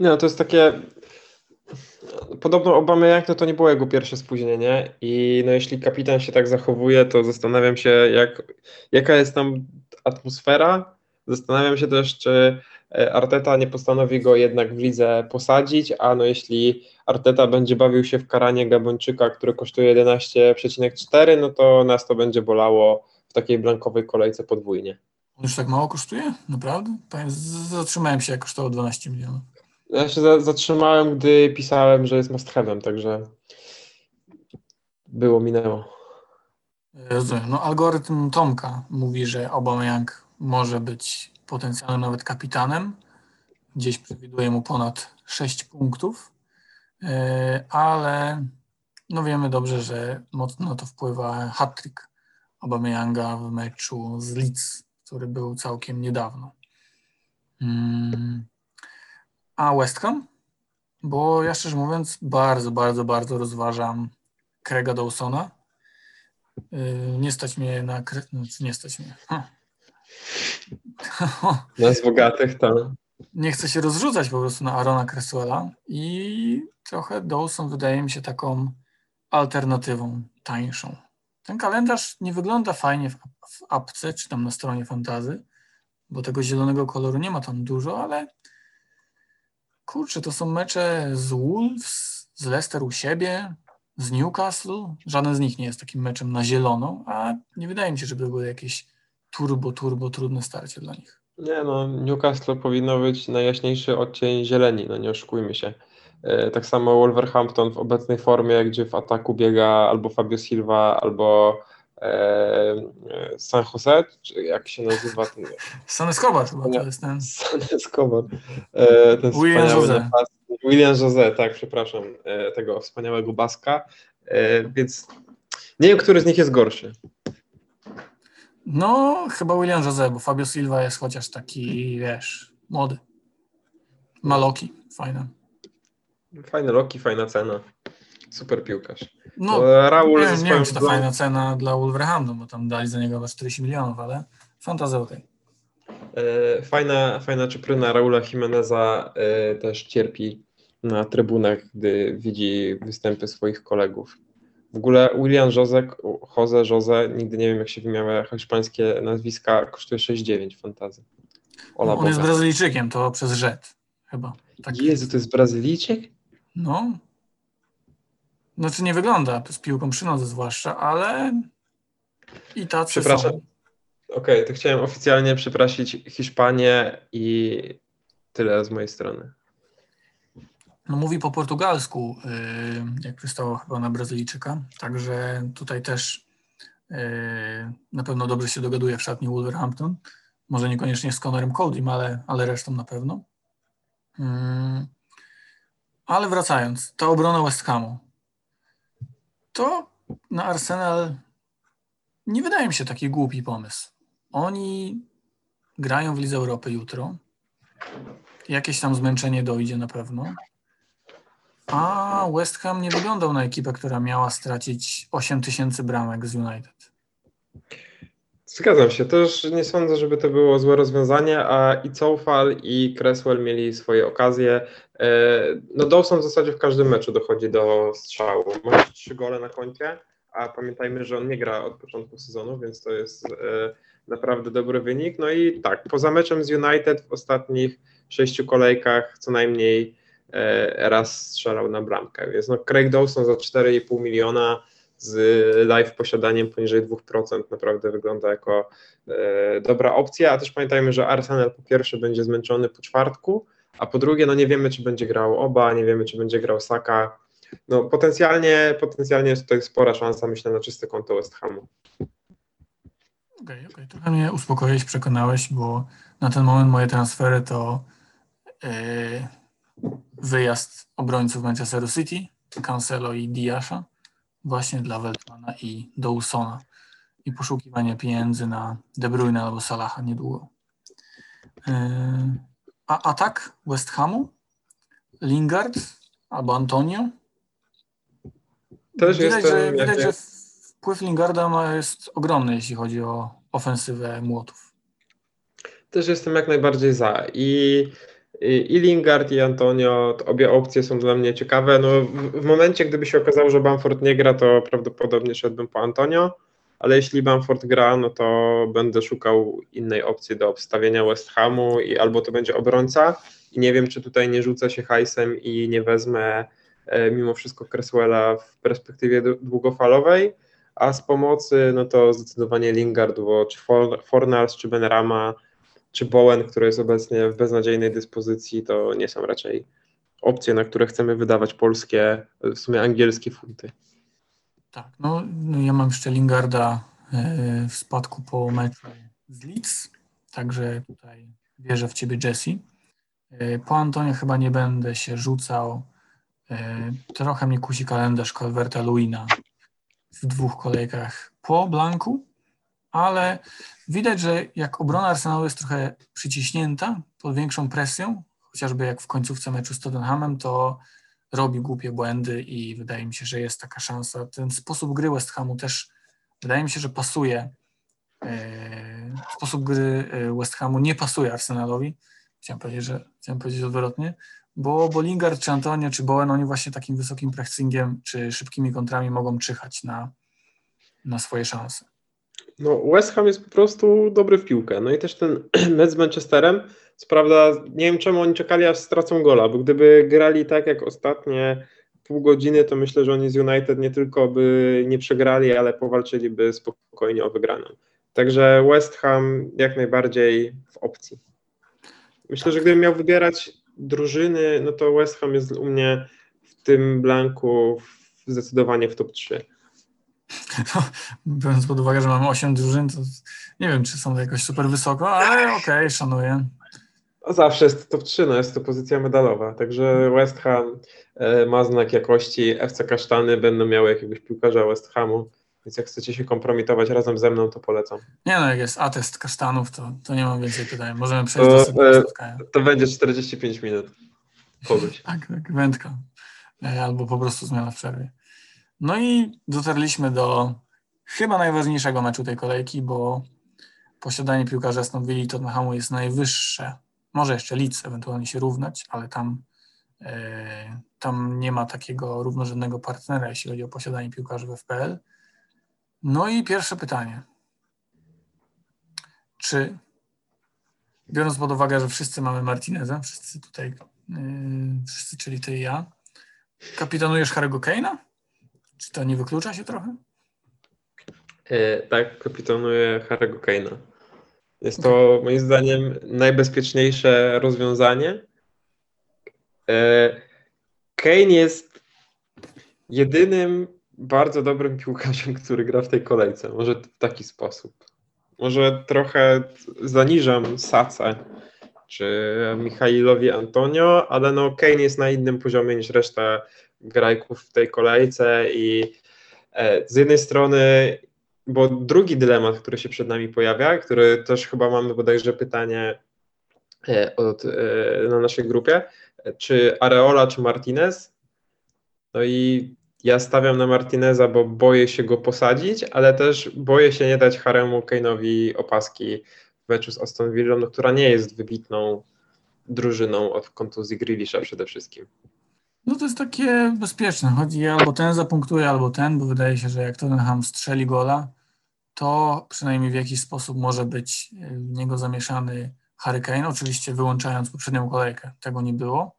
Nie, no to jest takie. Podobno Obama jak to, to nie było jego pierwsze spóźnienie i no jeśli kapitan się tak zachowuje, to zastanawiam się jak, jaka jest tam atmosfera. Zastanawiam się też, czy e, Arteta nie postanowi go jednak w lidze posadzić, a no jeśli Arteta będzie bawił się w karanie Gabończyka, który kosztuje 11,4, no to nas to będzie bolało w takiej blankowej kolejce podwójnie. Już tak mało kosztuje? Naprawdę? Zatrzymałem się, jak kosztował 12 milionów. Ja się za, zatrzymałem, gdy pisałem, że jest must także było, minęło. Rozumiem. No, algorytm Tomka mówi, że Aubameyang może być potencjalnym nawet kapitanem. Gdzieś przewiduje mu ponad 6 punktów, Yy, ale no wiemy dobrze, że mocno to wpływa hat-trick Aubameyanga w meczu z Leeds, który był całkiem niedawno. Mm. A West Ham? Bo ja szczerze mówiąc bardzo, bardzo, bardzo rozważam Craiga Dawsona. Yy, Nie stać mnie na. Znaczy nie stać mnie. Ha. Nas bogatych to. Nie chcę się rozrzucać po prostu na Arona Cresswella i trochę Dawson wydaje mi się taką alternatywą tańszą. Ten kalendarz nie wygląda fajnie w, w apce czy tam na stronie fantazy, bo tego zielonego koloru nie ma tam dużo, ale kurczę, to są mecze z Wolves, z Leicester u siebie, z Newcastle. Żaden z nich nie jest takim meczem na zielono, a nie wydaje mi się, żeby były jakieś turbo, turbo trudne starcie dla nich. Nie no, Newcastle powinno być najjaśniejszy odcień zieleni, no nie oszukujmy się. E, Tak samo Wolverhampton w obecnej formie, gdzie w ataku biega albo Fabio Silva, albo San Jose, czy jak się nazywa ten San Escobar chyba to jest ten. San Escobar. E, ten William napastnik. William José, tak, przepraszam, e, tego wspaniałego Baska, e, więc nie wiem, który z nich jest gorszy. No, chyba William José, bo Fabio Silva jest chociaż taki, wiesz, młody. Maloki, fajne. Fajne loki, fajna cena. Super piłkarz. No, Raul nie, nie wiem, czy to fajna cena dla Wolverhampton, bo tam dali za niego chyba 40 milionów, ale fantazja okej. E, Fajna, fajna czupryna Raula Jimeneza e, też cierpi na trybunach, gdy widzi występy swoich kolegów. W ogóle William Jose, Jose, Jose, nigdy nie wiem jak się wymiawia hiszpańskie nazwiska, kosztuje 6,9 fantazy. Ola On Boga. jest Brazylijczykiem, to przez rzet chyba. Tak. Jezu, to jest Brazylijczyk? No. Znaczy nie wygląda z piłką przy nodze zwłaszcza, ale i tacy Przepraszam. są. Okej, okay, to chciałem oficjalnie przeprosić Hiszpanię i tyle z mojej strony. No, mówi po portugalsku, y, jak przystało chyba na Brazylijczyka, także tutaj też y, na pewno dobrze się dogaduje w szatni Wolverhampton. Może niekoniecznie z Conorem Coldym, ale, ale resztą na pewno. Mm, ale wracając, ta obrona West Hamu, to na Arsenal nie wydaje mi się taki głupi pomysł. Oni grają w Lidze Europy jutro. Jakieś tam zmęczenie dojdzie na pewno. A West Ham nie wyglądał na ekipę, która miała stracić 8 tysięcy bramek z United. Zgadzam się. Też nie sądzę, żeby to było złe rozwiązanie, a i Coufal i Cresswell mieli swoje okazje. E, no Dawson w zasadzie w każdym meczu dochodzi do strzału. Ma trzy gole na koncie, a pamiętajmy, że on nie gra od początku sezonu, więc to jest e, naprawdę dobry wynik. No i tak, poza meczem z United w ostatnich sześciu kolejkach co najmniej e, raz strzelał na bramkę. Więc no Craig Dawson za 4,5 miliona z live posiadaniem poniżej 2% naprawdę wygląda jako e, dobra opcja, a też pamiętajmy, że Arsenal po pierwsze będzie zmęczony po czwartku, a po drugie no nie wiemy, czy będzie grał Oba, nie wiemy, czy będzie grał Saka. No potencjalnie, potencjalnie jest tutaj spora szansa, myślę, na czyste konto West Hamu. Okej, okay. Okay. Trochę mnie uspokoiłeś, przekonałeś, bo na ten moment moje transfery to yy, wyjazd obrońców Manchesteru City, Cancelo i Diasza właśnie dla Weltmana i Dawsona i poszukiwanie pieniędzy na De Bruyne albo Salaha niedługo. Yy, a atak West Hamu? Lingard albo Antonio? Też widać, że, widać że wpływ Lingarda ma, jest ogromny, jeśli chodzi o ofensywę młotów. Też jestem jak najbardziej za. I i Lingard i Antonio, obie opcje są dla mnie ciekawe. No, w, w, momencie, gdyby się okazało, że Bamford nie gra, to prawdopodobnie szedłbym po Antonio, ale jeśli Bamford gra, no to będę szukał innej opcji do obstawienia West Hamu i albo to będzie obrońca i nie wiem, czy tutaj nie rzucę się hajsem i nie wezmę e, mimo wszystko Cresswella w perspektywie długofalowej, a z pomocy, no to zdecydowanie Lingard, bo czy Fornals, czy Benrama, czy Bowen, który jest obecnie w beznadziejnej dyspozycji, to nie są raczej opcje, na które chcemy wydawać polskie, w sumie angielskie funty. Tak, no, no ja mam jeszcze Lingarda e, w spadku po meczu z Leeds, także tutaj wierzę w ciebie Jesse. E, po Antonie chyba nie będę się rzucał. E, trochę mnie kusi kalendarz Calverta Luina w dwóch kolejkach po Blanku, ale widać, że jak obrona Arsenalu jest trochę przyciśnięta pod większą presją, chociażby jak w końcówce meczu z Tottenhamem, to robi głupie błędy i wydaje mi się, że jest taka szansa. Ten sposób gry West Hamu też wydaje mi się, że pasuje. E, sposób gry e, West Hamu nie pasuje Arsenalowi. Chciałem powiedzieć, że chciałem powiedzieć odwrotnie, bo, bo Lingard, czy Antonio, czy Bowen, oni właśnie takim wysokim pressingiem, czy szybkimi kontrami mogą czyhać na, na swoje szanse. No, West Ham jest po prostu dobry w piłkę. No i też ten mecz z Manchesterem, co prawda nie wiem czemu oni czekali aż stracą gola, bo gdyby grali tak jak ostatnie pół godziny, to myślę, że oni z United nie tylko by nie przegrali, ale powalczyliby spokojnie o wygraną. Także West Ham jak najbardziej w opcji. Myślę, że gdybym miał wybierać drużyny, no to West Ham jest u mnie w tym blanku zdecydowanie w top 3. No, biorąc pod uwagę, że mamy 8 drużyn, to nie wiem, czy są jakoś super wysoko, ale okej, okay, szanuję. No zawsze jest top 3, no jest to pozycja medalowa, także West Ham e, ma znak jakości, FC Kasztany będą miały jakiegoś piłkarza West Hamu, więc jak chcecie się kompromitować razem ze mną, to polecam. Nie no, jak jest atest kasztanów, to, to nie mam więcej pytań. Możemy przejść to, do e, spotkania. To będzie 45 minut. Kogoś. tak, tak, wędka. E, albo po prostu zmiana w przerwie. No i dotarliśmy do chyba najważniejszego meczu tej kolejki, bo posiadanie piłkarza Aston Villa i Tottenhamu jest najwyższe. Może jeszcze Leeds ewentualnie się równać, ale tam E, tam nie ma takiego równorzędnego partnera, jeśli chodzi o posiadanie piłkarzy w FPL. No i pierwsze pytanie. Czy biorąc pod uwagę, że wszyscy mamy Martineza, wszyscy tutaj, yy, wszyscy, czyli ty i ja, kapitanujesz Harry'ego Kane'a? Czy to nie wyklucza się trochę? E, tak, kapitanuję Harry'ego Kane'a. Jest to moim zdaniem najbezpieczniejsze rozwiązanie. E, Kane jest jedynym bardzo dobrym piłkarzem, który gra w tej kolejce. Może w taki sposób. Może trochę zaniżam Sacę czy Michailowi Antonio, ale no Kane jest na innym poziomie niż reszta grajków w tej kolejce i e, z jednej strony, bo drugi dylemat, który się przed nami pojawia, który też chyba mamy bodajże pytanie e, od, e, na naszej grupie, czy Areola, czy Martinez? No i ja stawiam na Martineza, bo boję się go posadzić, ale też boję się nie dać Haremu Kane'owi opaski w meczu z Aston Villa, no, która nie jest wybitną drużyną od kontuzji Grealisha przede wszystkim. No to jest takie bezpieczne. Chodzi albo ten zapunktuje, albo ten, bo wydaje się, że jak Tottenham strzeli gola, to przynajmniej w jakiś sposób może być w niego zamieszany Harry Kane, oczywiście wyłączając poprzednią kolejkę. Tego nie było.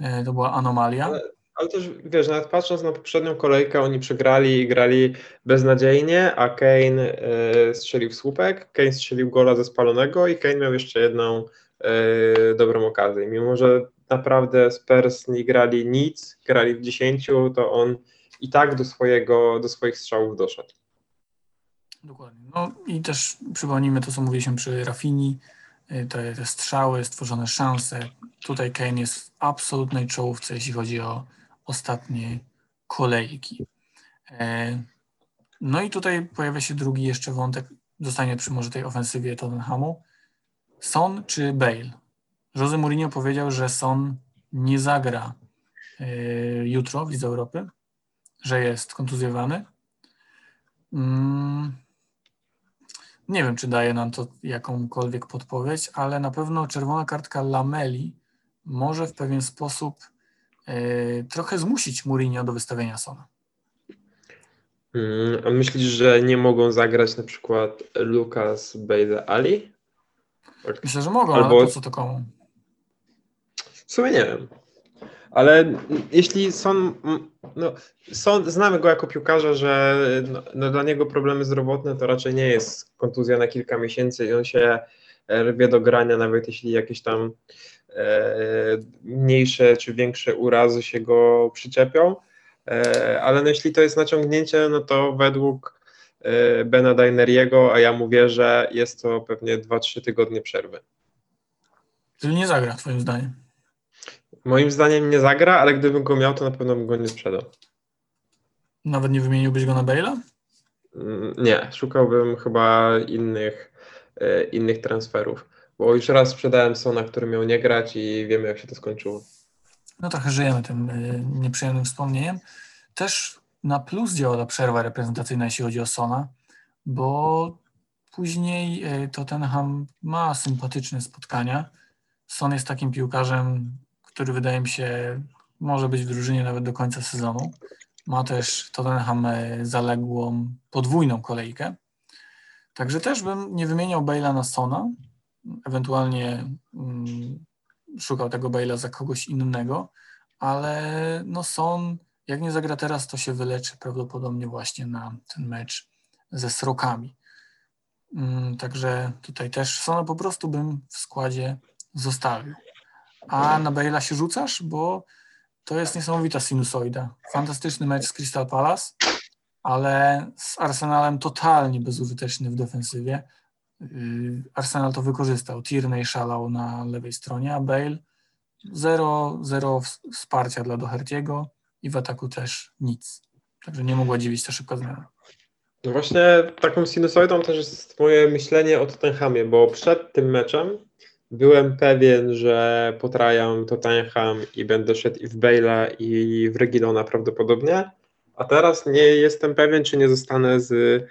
E, to była anomalia. Ale, ale też wiesz, nawet patrząc na poprzednią kolejkę, oni przegrali i grali beznadziejnie, a Kane y, strzelił w słupek, Kane strzelił gola ze spalonego i Kane miał jeszcze jedną y, dobrą okazję. Mimo, że naprawdę Spurs nie grali nic, grali w 10, to on i tak do, swojego, do swoich strzałów doszedł. Dokładnie. No i też przypomnijmy to, co mówiliśmy przy Rafini, y, te, te strzały, stworzone szanse. Tutaj Kane jest w absolutnej czołówce, jeśli chodzi o ostatnie kolejki. E, no i tutaj pojawia się drugi jeszcze wątek, zostanie przy może tej ofensywie Tottenhamu. Son czy Bale? Jose Mourinho powiedział, że Son nie zagra e, jutro w Lidze Europy, że jest kontuzjowany. Mm, nie wiem, czy daje nam to jakąkolwiek podpowiedź, ale na pewno czerwona kartka Lameli może w pewien sposób y, trochę zmusić Mourinho do wystawienia Sona. Mm, a myślisz, że nie mogą zagrać na przykład Lukas Bale Ali? Myślę, że mogą, Albo... ale po co to komu? W sumie nie wiem. Ale jeśli są, no, są, znamy go jako piłkarza, że no, no, dla niego problemy zdrowotne to raczej nie jest kontuzja na kilka miesięcy i on się rwie do grania, nawet jeśli jakieś tam e, mniejsze czy większe urazy się go przyczepią. E, ale no, jeśli to jest naciągnięcie, no to według e, Bena Daineriego, a ja mówię, że jest to pewnie 2-3 tygodnie przerwy. Czyli nie zagra, twoim zdaniem? Moim zdaniem nie zagra, ale gdybym go miał, to na pewno bym go nie sprzedał. Nawet nie wymieniłbyś go na Bale'a? Mm, nie, szukałbym chyba innych, e, innych transferów, bo już raz sprzedałem Sona, który miał nie grać i wiemy, jak się to skończyło. No trochę żyjemy tym e, nieprzyjemnym wspomnieniem. Też na plus działa ta przerwa reprezentacyjna, jeśli chodzi o Sona, bo później e, Tottenham ma sympatyczne spotkania. Son jest takim piłkarzem, który wydaje mi się może być w drużynie nawet do końca sezonu. Ma też Tottenham e, zaległą podwójną kolejkę. Także też bym nie wymieniał Bale'a na Sona, ewentualnie mm, szukał tego Bale'a za kogoś innego, ale no Son, jak nie zagra teraz, to się wyleczy prawdopodobnie właśnie na ten mecz ze Srokami. Mm, także tutaj też Sona po prostu bym w składzie zostawił a na Bale'a się rzucasz, bo to jest niesamowita sinusoida. Fantastyczny mecz z Crystal Palace, ale z Arsenalem totalnie bezużyteczny w defensywie. Yy, Arsenal to wykorzystał. Tierney szalał na lewej stronie, a Bale zero, zero wsparcia dla Doherty'ego i w ataku też nic. Także nie mogła dziwić ta szybka zmiana. No właśnie taką sinusoidą też jest moje myślenie o Tottenhamie, bo przed tym meczem byłem pewien, że potrają Tottenham i będę szedł i w Bale'a i w Regilona prawdopodobnie, a teraz nie jestem pewien, czy nie zostanę z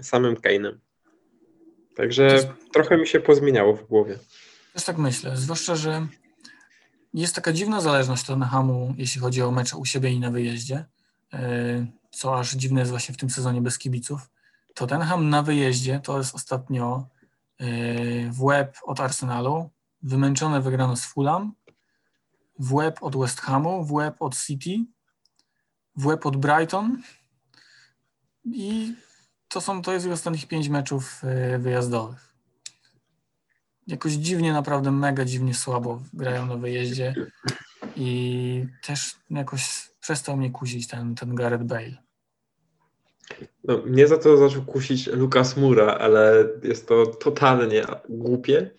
samym Kane'em. Także jest... trochę mi się pozmieniało w głowie. Też tak myślę, zwłaszcza, że jest taka dziwna zależność Tottenhamu, jeśli chodzi o mecze u siebie i na wyjeździe, e, co aż dziwne jest właśnie w tym sezonie bez kibiców. Tottenham na wyjeździe to jest ostatnio w łeb od Arsenalu, wymęczone wygrano z Fulham, w łeb od West Hamu, w łeb od City, w łeb od Brighton i to, są, to jest ich ostatnich pięć meczów e, wyjazdowych. Jakoś dziwnie, naprawdę mega dziwnie słabo grają na wyjeździe i też jakoś przestał mnie kusić ten, ten Gareth Bale. No, mnie za to zaczął kusić Lukas Mura, ale jest to totalnie głupie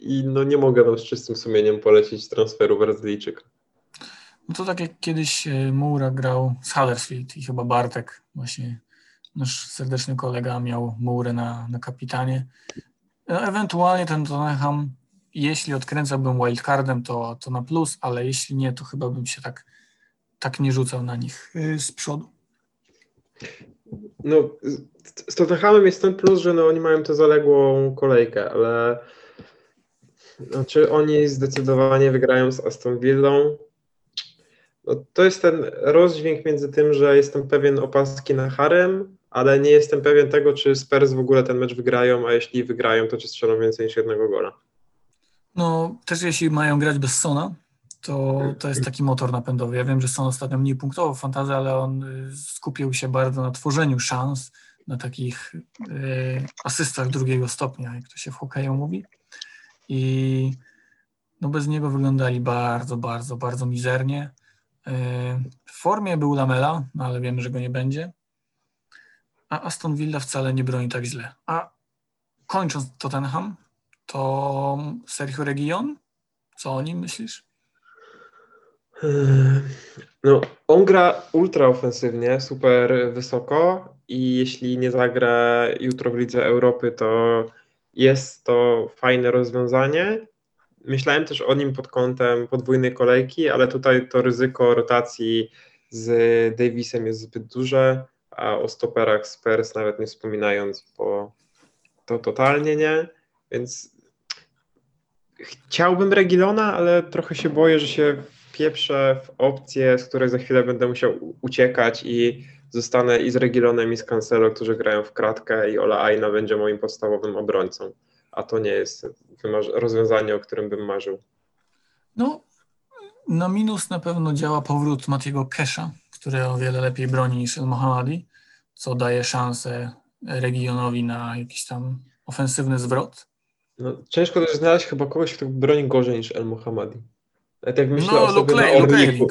i no nie mogę wam z czystym sumieniem polecić transferu Brazylijczyka. No to tak jak kiedyś e, Mura grał z Huddersfield i chyba Bartek, właśnie nasz serdeczny kolega miał Murę na, na kapitanie. No, ewentualnie ten Tottenham, jeśli odkręcałbym wildcardem, to, to na plus, ale jeśli nie, to chyba bym się tak, tak nie rzucał na nich e, z przodu. No, z Tottenhamem jest ten plus, że no, oni mają tę zaległą kolejkę, ale znaczy oni zdecydowanie wygrają z Aston Villą. No, to jest ten rozdźwięk między tym, że jestem pewien opaski na harem, ale nie jestem pewien tego, czy Spurs w ogóle ten mecz wygrają, a jeśli wygrają, to czy strzelą więcej niż jednego gola. No, też jeśli mają grać bez Sona, to, to jest taki motor napędowy. Ja wiem, że Son ostatnio mniej punktował w fantazji, ale on y, skupił się bardzo na tworzeniu szans, na takich y, asystach drugiego stopnia, jak to się w hokeju mówi. I no bez niego wyglądali bardzo, bardzo, bardzo mizernie. Y, w formie był Lamela, no ale wiemy, że go nie będzie. A Aston Villa wcale nie broni tak źle. A kończąc Tottenham, to Sergio Region, co o nim myślisz? No, on gra ultra ofensywnie, super wysoko i jeśli nie zagra jutro w Lidze Europy, to jest to fajne rozwiązanie. Myślałem też o nim pod kątem podwójnej kolejki, ale tutaj to ryzyko rotacji z Davisem jest zbyt duże, a o stoperach Spurs nawet nie wspominając, bo to totalnie nie, więc chciałbym Regilona, ale trochę się boję, że się pieprzę w opcję, z której za chwilę będę musiał uciekać i zostanę i z Regilonem i z Cancelo, którzy grają w kratkę i Ola Aina będzie moim podstawowym obrońcą, a to nie jest rozwiązanie, o którym bym marzył. No, na minus na pewno działa powrót Matiego Kesha, który o wiele lepiej broni niż El Mohammadi, co daje szansę regionowi na jakiś tam ofensywny zwrot. No, ciężko też znaleźć chyba kogoś, kto broni gorzej niż El Mohammadi. Jak myślę no, o sobie Luke, na Orliku.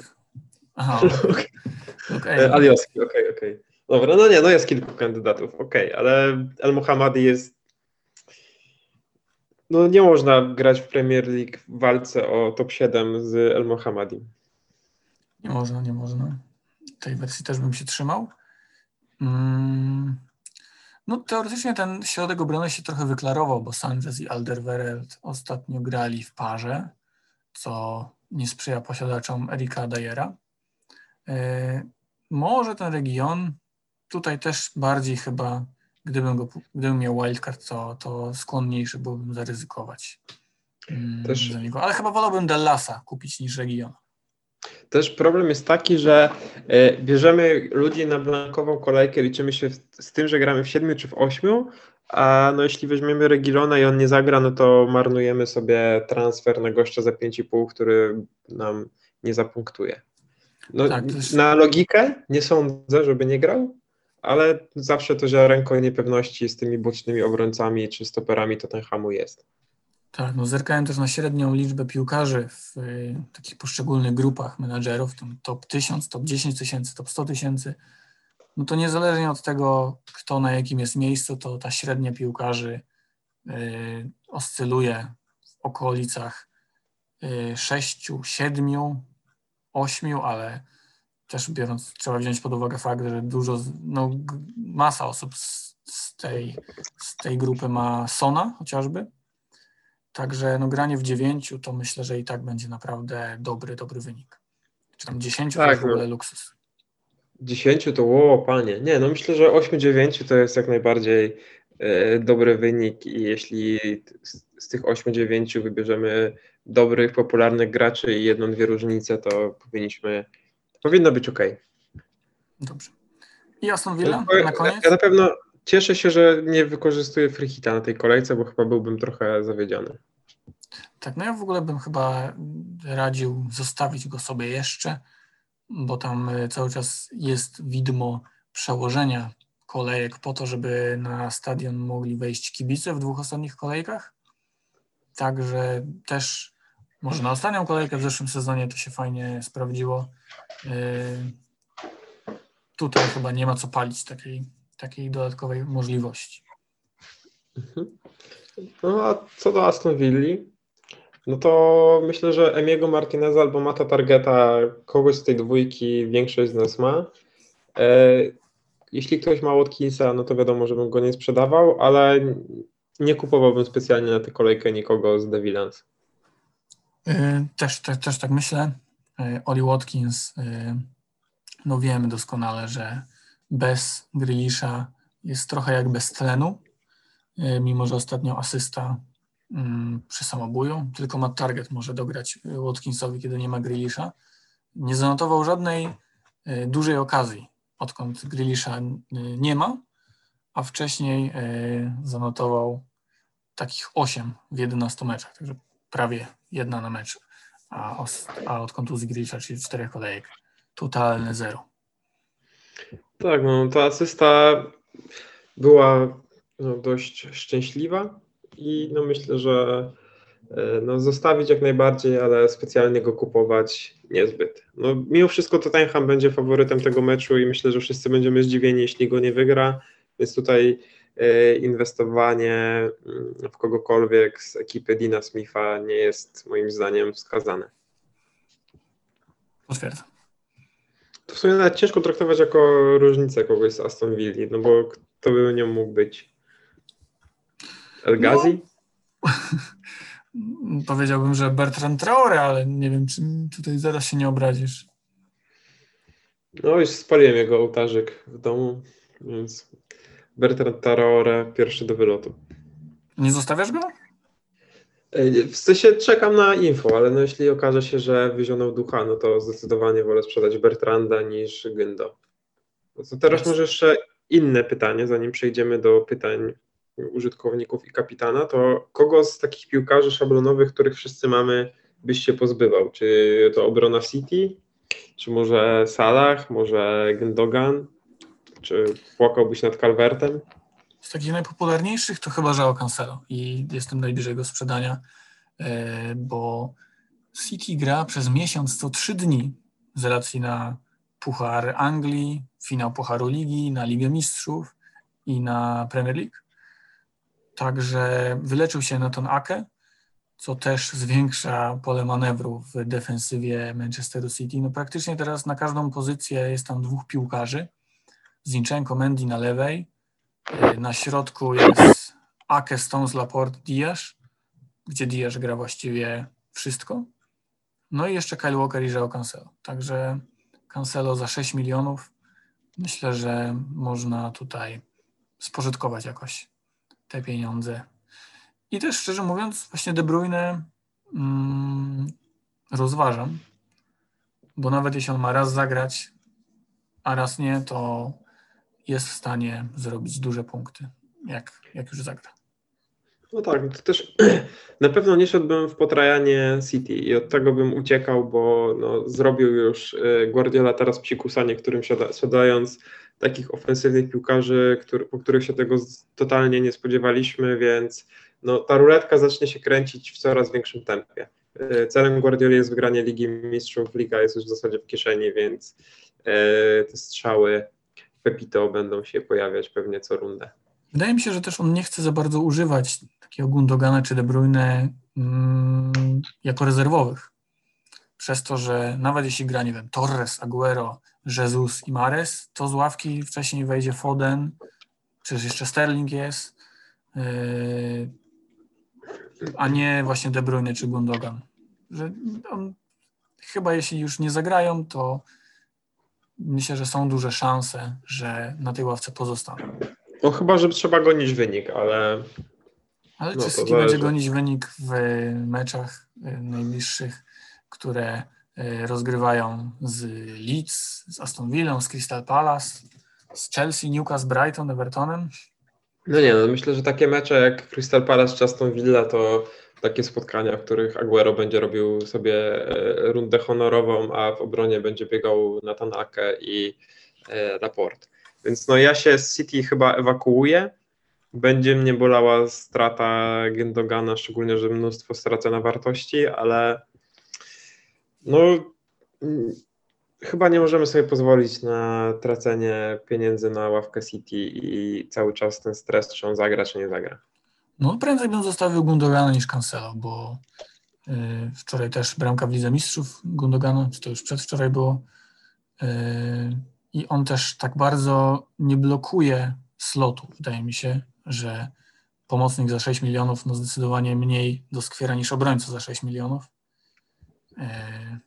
Aha. E, Alioski, okej, okay, okej. Okay. Dobra, no nie, no jest kilku kandydatów, okej, okay, ale El Mohammadi jest no nie można grać w Premier League w walce o top 7 z El Mohammadi. Nie można, nie można. Tej wersji też bym się trzymał. Mm. No teoretycznie ten środek obrony się trochę wyklarował, bo Sanchez i Alderweireld ostatnio grali w parze, co nie sprzyja posiadaczom Erika Dajera. E, może ten region, tutaj też bardziej chyba, gdybym, go, gdybym miał wildcard, to, to skłonniejszy byłbym zaryzykować mm, też, za niego. Ale chyba wolałbym Dallasa kupić niż region. Też problem jest taki, że e, bierzemy ludzi na blankową kolejkę, liczymy się z tym, że gramy w siedmiu czy w ośmiu, a no jeśli weźmiemy Regilona i on nie zagra, no to marnujemy sobie transfer na gościa za 5,5, który nam nie zapunktuje. No, tak, jest... Na logikę nie sądzę, żeby nie grał, ale zawsze to ziarenko niepewności z tymi bocznymi obrońcami czy stoperami to ten hamu jest. Tak, no zerkałem też na średnią liczbę piłkarzy w y, takich poszczególnych grupach menadżerów, tam top 1000, top 10 tysięcy, top 100 tysięcy no to niezależnie od tego, kto na jakim jest miejscu, to ta średnia piłkarzy y, oscyluje w okolicach y, 6, 7, 8, ale też biorąc, trzeba wziąć pod uwagę fakt, że dużo, no, masa osób z, z, tej, z tej grupy ma Sona chociażby. Także no, granie w 9 to myślę, że i tak będzie naprawdę dobry, dobry wynik. Czy tam 10 tak, to jest w ogóle luksus. 10 to ło, panie. Nie, no myślę, że 8-9 to jest jak najbardziej e, dobry wynik i jeśli z tych 8-9 wybierzemy dobrych, popularnych graczy i jedną, dwie różnice, to powinniśmy, powinno być ok. Dobrze. I Aston Villa na koniec? Ja na pewno cieszę się, że nie wykorzystuję freehita na tej kolejce, bo chyba byłbym trochę zawiedziony. Tak, no ja w ogóle bym chyba radził zostawić go sobie jeszcze, bo tam e, cały czas jest widmo przełożenia kolejek po to, żeby na stadion mogli wejść kibice w dwóch ostatnich kolejkach. Także też może na ostatnią kolejkę w zeszłym sezonie to się fajnie sprawdziło. E, tutaj chyba nie ma co palić takiej, takiej dodatkowej możliwości. Mhm. No a co do Aston Villa, no to myślę, że Emiego Martineza albo Mata Targeta, kogoś z tej dwójki większość z nas ma. E, jeśli ktoś ma Watkinsa, no to wiadomo, że bym go nie sprzedawał, ale nie kupowałbym specjalnie na tę kolejkę nikogo z The Villains. E, też, też, też tak myślę. E, Oli Watkins, no wiemy doskonale, że bez Grealisha jest trochę jak bez tlenu, mimo że ostatnio asysta Mm, przy samobuju, tylko ma target może dograć Watkinsowi, kiedy nie ma Grealisha. Nie zanotował żadnej e, dużej okazji, odkąd Grealisha e, nie ma, a wcześniej zanotował takich 8 w 11 meczach, także prawie jedna na mecz, a, a od kontuzji Grealisha, czyli czterech kolejek, totalne zero. Tak, no ta asysta była no, dość szczęśliwa, i no myślę, że e, no zostawić jak najbardziej, ale specjalnie go kupować niezbyt. No, mimo wszystko Tottenham będzie faworytem tego meczu i myślę, że wszyscy będziemy zdziwieni, jeśli go nie wygra, więc tutaj e, inwestowanie mm, w kogokolwiek z ekipy Dina Smitha nie jest moim zdaniem wskazane. Potwierdzam. To w sumie nawet ciężko traktować jako różnicę kogoś z Aston Villa, no bo kto by nią mógł być? El Ghazi? No, powiedziałbym, że Bertrand Traore, ale nie wiem, czy tutaj zaraz się nie obrazisz. No już spaliłem jego ołtarzyk w domu, więc Bertrand Traore pierwszy do wylotu. Nie zostawiasz go? W sensie czekam na info, ale no jeśli okaże się, że wyzionął ducha, no to zdecydowanie wolę sprzedać Bertranda niż Gyndo. No to teraz może jeszcze inne pytanie, zanim przejdziemy do pytań użytkowników i kapitana, to kogo z takich piłkarzy szablonowych, których wszyscy mamy, byś się pozbywał? Czy to obrona City, czy może Salah, może Gendogan, czy płakałbyś nad Calvertem? Z takich najpopularniejszych to chyba João Cancelo i jestem najbliżej go sprzedania, e, bo City gra przez miesiąc co trzy dni z racji na Puchar Anglii, finał Pucharu Ligi, na Ligę Mistrzów i na Premier League. Także wyleczył się na ton Ake, co też zwiększa pole manewru w defensywie Manchesteru City. No praktycznie teraz na każdą pozycję jest tam dwóch piłkarzy. Zinchenko, Mendy na lewej, y, na środku jest Ake, Stones, Laporte, Diaz, gdzie Diaz gra właściwie wszystko. No i jeszcze Kyle Walker i João Cancelo. Także Cancelo za 6 milionów myślę, że można tutaj spożytkować jakoś te pieniądze. I też szczerze mówiąc, właśnie De Bruyne mm, rozważam, bo nawet jeśli on ma raz zagrać, a raz nie, to jest w stanie zrobić duże punkty, jak, jak już zagra. No tak, to też na pewno nie szedłbym w potrajanie City i od tego bym uciekał, bo no, zrobił już y, Guardiola teraz psikusa niektórym siadając takich ofensywnych piłkarzy, który, po których się tego totalnie nie spodziewaliśmy, więc no, ta ruletka zacznie się kręcić w coraz większym tempie. E, celem Guardioli jest wygranie Ligi Mistrzów, Liga jest już w zasadzie w kieszeni, więc e, te strzały Pepito będą się pojawiać pewnie co rundę. Wydaje mi się, że też on nie chce za bardzo używać takiego Gundogana czy De Bruyne mm, jako rezerwowych. Przez to, że nawet jeśli gra, nie wiem, Torres, Aguero, Jesus i Mares, to z ławki wcześniej wejdzie Foden, przecież jeszcze Sterling jest, yy, a nie właśnie De Bruyne czy Gundogan. Że on, chyba jeśli już nie zagrają, to myślę, że są duże szanse, że na tej ławce pozostaną. No chyba, że trzeba gonić wynik, ale Ale No, czy City będzie gonić wynik w meczach y, najbliższych, które y, rozgrywają z Leeds, z Aston Villą, z Crystal Palace, z Chelsea, Newcastle, Brighton, Evertonem? No nie, no myślę, że takie mecze jak Crystal Palace czy Aston Villa to takie spotkania, w których Aguero będzie robił sobie e, rundę honorową, a w obronie będzie biegał na Tanakę i e, Laporte. Więc no ja się z City chyba ewakuuję. Będzie mnie bolała strata Gendogana, szczególnie, że mnóstwo stracę na wartości, ale no mm, chyba nie możemy sobie pozwolić na tracenie pieniędzy na ławkę City i cały czas ten stres, czy on zagra, czy nie zagra. No prędzej bym zostawił Gundogana niż Cancelo, bo y, wczoraj też bramka w Lidze Mistrzów Gundogana, czy to już przedwczoraj było y, i on też tak bardzo nie blokuje slotu. Wydaje mi się, że pomocnik za 6 milionów no zdecydowanie mniej doskwiera niż obrońca za 6 milionów. Y,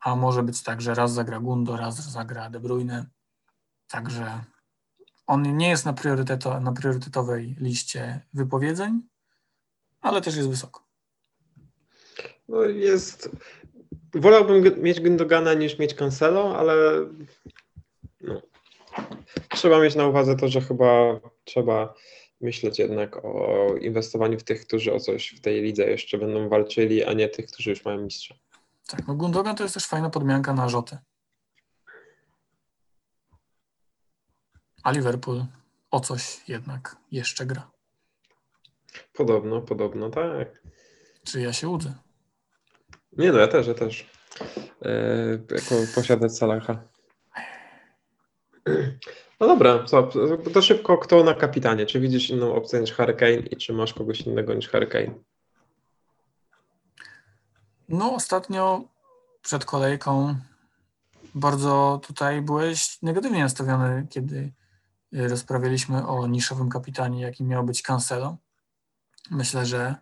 a może być tak, że raz zagra Gundo, raz zagra De Bruyne. Także on nie jest na, prioryteto, na priorytetowej liście wypowiedzeń, ale też jest wysoko. No jest. Wolałbym mieć Gündogana niż mieć Cancelo, ale no. trzeba mieć na uwadze to, że chyba trzeba myśleć jednak o inwestowaniu w tych, którzy o coś w tej lidze jeszcze będą walczyli, a nie tych, którzy już mają mistrza. Tak, no Gundogan to jest też fajna podmianka na Rzotę. A Liverpool o coś jednak jeszcze gra. Podobno, podobno, tak. Czy ja się łudzę? Nie no, ja też, ja też. Yy, jako posiadać Salaha. No dobra, co, to szybko, kto na kapitanie? Czy widzisz inną opcję niż Hurricane i czy masz kogoś innego niż Hurricane? No, ostatnio przed kolejką bardzo tutaj byłeś negatywnie nastawiony, kiedy y, rozprawialiśmy o niszowym kapitanie, jakim miał być Cancelo. Myślę, że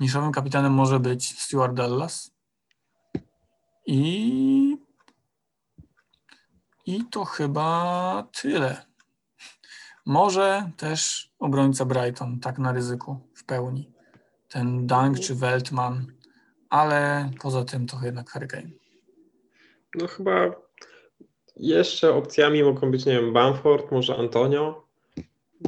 niszowym kapitanem może być Stuart Dallas. I, I to chyba tyle. Może też obrońca Brighton, tak na ryzyku, w pełni. Ten Dunk czy Weltman, ale poza tym to jednak Hurricane. No chyba jeszcze opcjami mogą być, nie wiem, Bamford, może Antonio,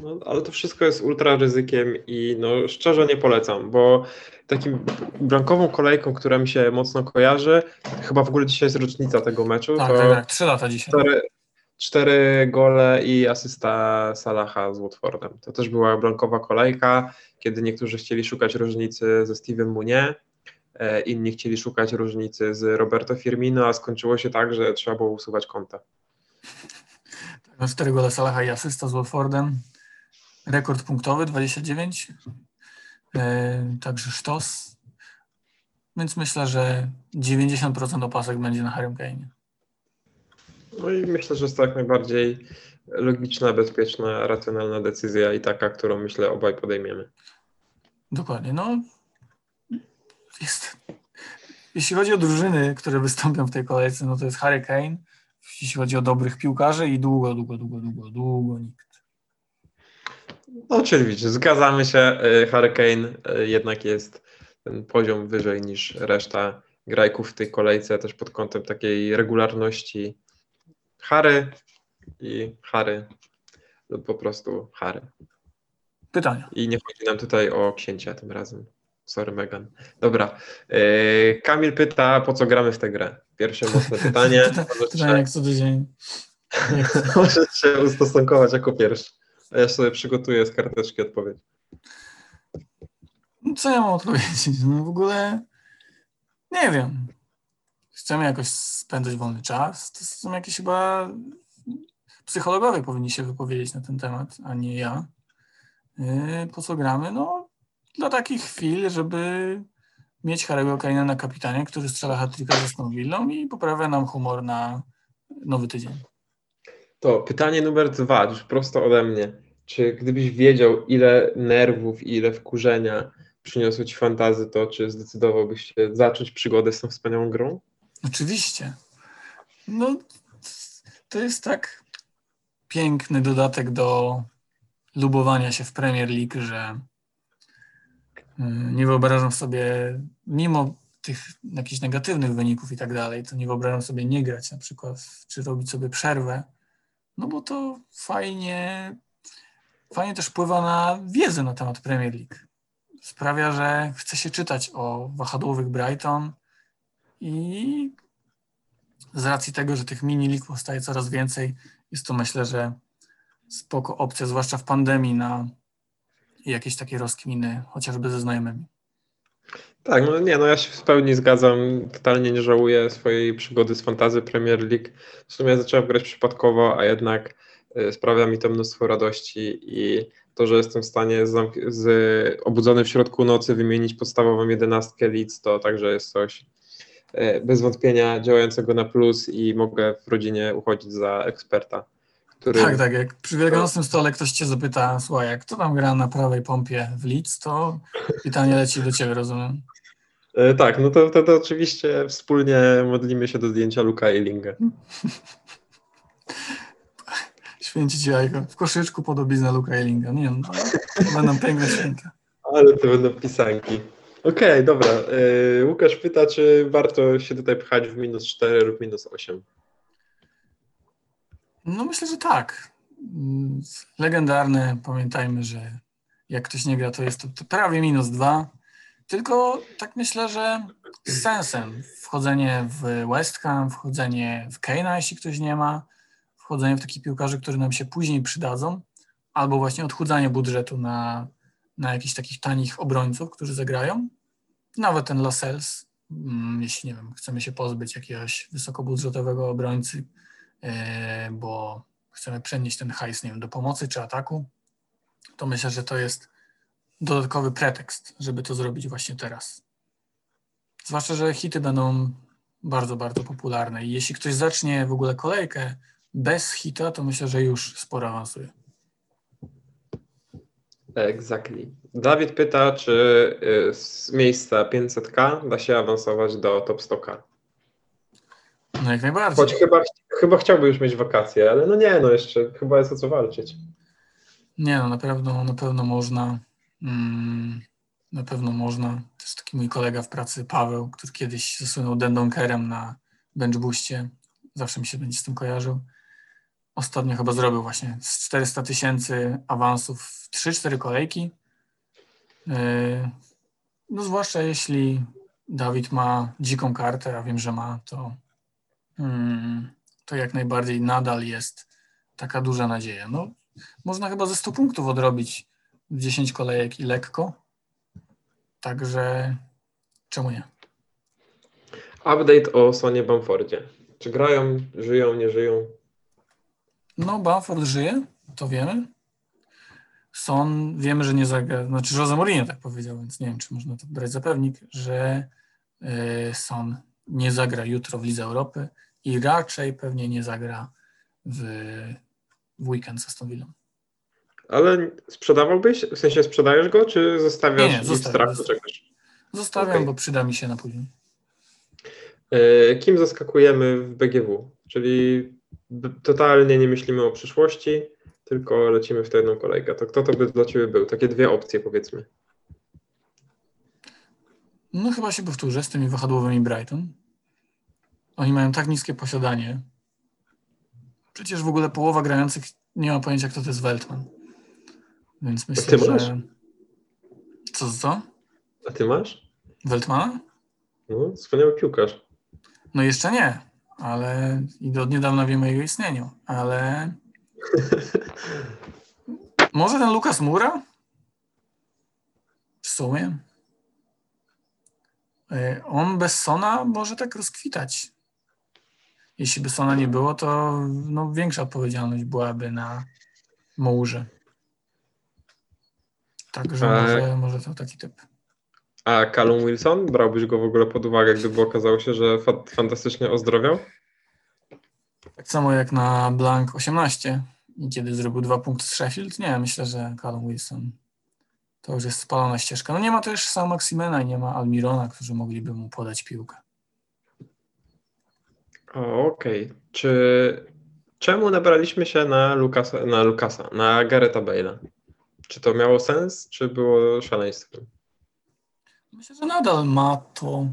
no, ale to wszystko jest ultra ryzykiem i no szczerze nie polecam, bo takim brankową kolejką, która mi się mocno kojarzy, chyba w ogóle dzisiaj jest rocznica tego meczu, Tak, to tak, tak. Trzy lata dzisiaj. cztery, cztery gole i asysta Salaha z Watfordem. To też była blankowa kolejka, kiedy niektórzy chcieli szukać różnicy ze Steve'em Munie, inni chcieli szukać różnicy z Roberto Firmino, a skończyło się tak, że trzeba było usuwać konta. No, Cztery gole Salaha i asysta z Watfordem. Rekord punktowy 29. E, także sztos. Więc myślę, że 90% opasek będzie na Harrym Kane. No i myślę, że jest to jak najbardziej logiczna, bezpieczna, racjonalna decyzja i taka, którą myślę obaj podejmiemy. Dokładnie. No, jest. Jeśli chodzi o drużyny, które wystąpią w tej kolejce, no to jest Harry Kane. Jeśli chodzi o dobrych piłkarzy i długo, długo, długo, długo, długo nikt. No oczywiście, zgadzamy się. y, Harry Kane y, jednak jest ten poziom wyżej niż reszta grajków w tej kolejce, też pod kątem takiej regularności. Harry i Harry lub po prostu Harry. Pytania. I nie chodzi nam tutaj o księcia tym razem. Sorry, Megan. Dobra. y, Kamil pyta, po co gramy w tę grę? Pierwsze mocne pytanie. Pytanie jak co tydzień. Możesz się ustosunkować jako pierwszy. A ja sobie przygotuję z karteczki odpowiedź. No, Co ja mam odpowiedzieć? No w ogóle nie wiem. Chcemy jakoś spędzać wolny czas. To są jakieś chyba psychologowie powinni się wypowiedzieć na ten temat, a nie ja. Yy, Po co gramy? No dla takich chwil, żeby mieć Harry'ego Kane'a na kapitanie, który strzela hat-tricka ze Aston Villą i poprawia nam humor na nowy tydzień. To pytanie numer dwa, już prosto ode mnie. Czy gdybyś wiedział, ile nerwów i ile wkurzenia przyniosło ci fantazy, to czy zdecydowałbyś się zacząć przygodę z tą wspaniałą grą? Oczywiście. No, to jest tak piękny dodatek do lubowania się w Premier League, że Nie wyobrażam sobie, mimo tych jakichś negatywnych wyników i tak dalej, to nie wyobrażam sobie nie grać na przykład, czy robić sobie przerwę, no bo to fajnie, fajnie też wpływa na wiedzę na temat Premier League. Sprawia, że chce się czytać o wahadłowych Brighton i z racji tego, że tych mini league powstaje coraz więcej, jest to myślę, że spoko opcja, zwłaszcza w pandemii na jakieś takie rozkminy, chociażby ze znajomymi. Tak, no nie, no ja się w pełni zgadzam, totalnie nie żałuję swojej przygody z Fantazy Premier League. W sumie zacząłem grać przypadkowo, a jednak y, sprawia mi to mnóstwo radości i to, że jestem w stanie z, z obudzony w środku nocy wymienić podstawową jedenastkę Leeds, to także jest coś y, bez wątpienia działającego na plus i mogę w rodzinie uchodzić za eksperta. Który... Tak, tak, jak przy wielkanocnym stole ktoś cię zapyta, słuchaj, jak kto tam gra na prawej pompie w Leeds, to pytanie leci do ciebie, rozumiem. E, tak, no to wtedy oczywiście wspólnie modlimy się do zdjęcia Luka i Linga. Święci ci jajko. W koszyczku podobizna Luka i Linga. Nie no, będą piękne święta. Ale to będą pisanki. Okej, okay, dobra. E, Łukasz pyta, czy warto się tutaj pchać w minus 4 lub minus 8? No myślę, że tak. Legendarne, pamiętajmy, że jak ktoś nie gra, to jest to prawie minus 2 tylko tak myślę, że z sensem wchodzenie w West Ham, wchodzenie w Keina, jeśli ktoś nie ma, wchodzenie w takich piłkarzy, które nam się później przydadzą, albo właśnie odchudzanie budżetu na, na jakichś takich tanich obrońców, którzy zagrają. Nawet ten Lascelles, mm, jeśli nie wiem, chcemy się pozbyć jakiegoś wysokobudżetowego obrońcy, bo chcemy przenieść ten hajs, nie wiem, do pomocy czy ataku, to myślę, że to jest dodatkowy pretekst, żeby to zrobić właśnie teraz. Zwłaszcza, że hity będą bardzo, bardzo popularne i jeśli ktoś zacznie w ogóle kolejkę bez hita, to myślę, że już sporo awansuje. Exactly. Dawid pyta, czy y, z miejsca 500k da się awansować do top 100k? No jak najbardziej. Choć chyba, chyba chciałby już mieć wakacje, ale no nie, no jeszcze chyba jest o co walczyć. Nie no, na pewno, na pewno można. Mm, na pewno można. To jest taki mój kolega w pracy, Paweł, który kiedyś zasłynął dendonkerem na benchbooście. Zawsze mi się będzie z tym kojarzył. Ostatnio chyba zrobił właśnie z 400 tysięcy awansów w 3-4 kolejki. Yy, no zwłaszcza jeśli Dawid ma dziką kartę, a wiem, że ma, to, mm, to jak najbardziej nadal jest taka duża nadzieja. No, można chyba ze 100 punktów odrobić 10 kolejek i lekko. Także czemu nie? Update o Sonie Bamfordzie. Czy grają, żyją, nie żyją? No, Bamford żyje, to wiemy. Son, wiemy, że nie zagra, znaczy Jose Mourinho tak powiedział, więc nie wiem, czy można to brać za pewnik, że y, Son nie zagra jutro w Lidze Europy i raczej pewnie nie zagra w, w weekend z Aston Villą. Ale sprzedawałbyś? W sensie sprzedajesz go, czy zostawiasz nie, nie, zostawiam, w czegoś? Zostawiam, okay. bo przyda mi się na później. E, kim zaskakujemy w BGW? Czyli totalnie nie myślimy o przyszłości, tylko lecimy w tę jedną kolejkę. To kto to by dla Ciebie był? Takie dwie opcje powiedzmy. No chyba się powtórzę z tymi wahadłowymi Brighton. Oni mają tak niskie posiadanie. Przecież w ogóle połowa grających nie ma pojęcia, kto to jest Weltman. Więc myślę, ty masz? że. Co, co? A ty masz? Weltmana? No, wspaniały piłkarz. No jeszcze nie, ale i od niedawna wiemy o jego istnieniu, ale może ten Lukas Mura? W sumie. E, on bez Sona może tak rozkwitać. Jeśli by Sona nie było, to no, większa odpowiedzialność byłaby na Mourze. Także a, może, może to taki typ. A Callum Wilson? Brałbyś go w ogóle pod uwagę, gdyby okazało się, że fa fantastycznie ozdrowiał? Tak samo jak na Blank 18 i kiedy zrobił dwa punkty z Sheffield? Nie, myślę, że Callum Wilson to już jest spalona ścieżka. No nie ma też Sam Maximena i nie ma Almirona, którzy mogliby mu podać piłkę. Okej. Czy czemu nabraliśmy się na Lukasa, na Lukasa, na Gareta Bale'a? Czy to miało sens, czy było szaleństwem? Myślę, że nadal ma to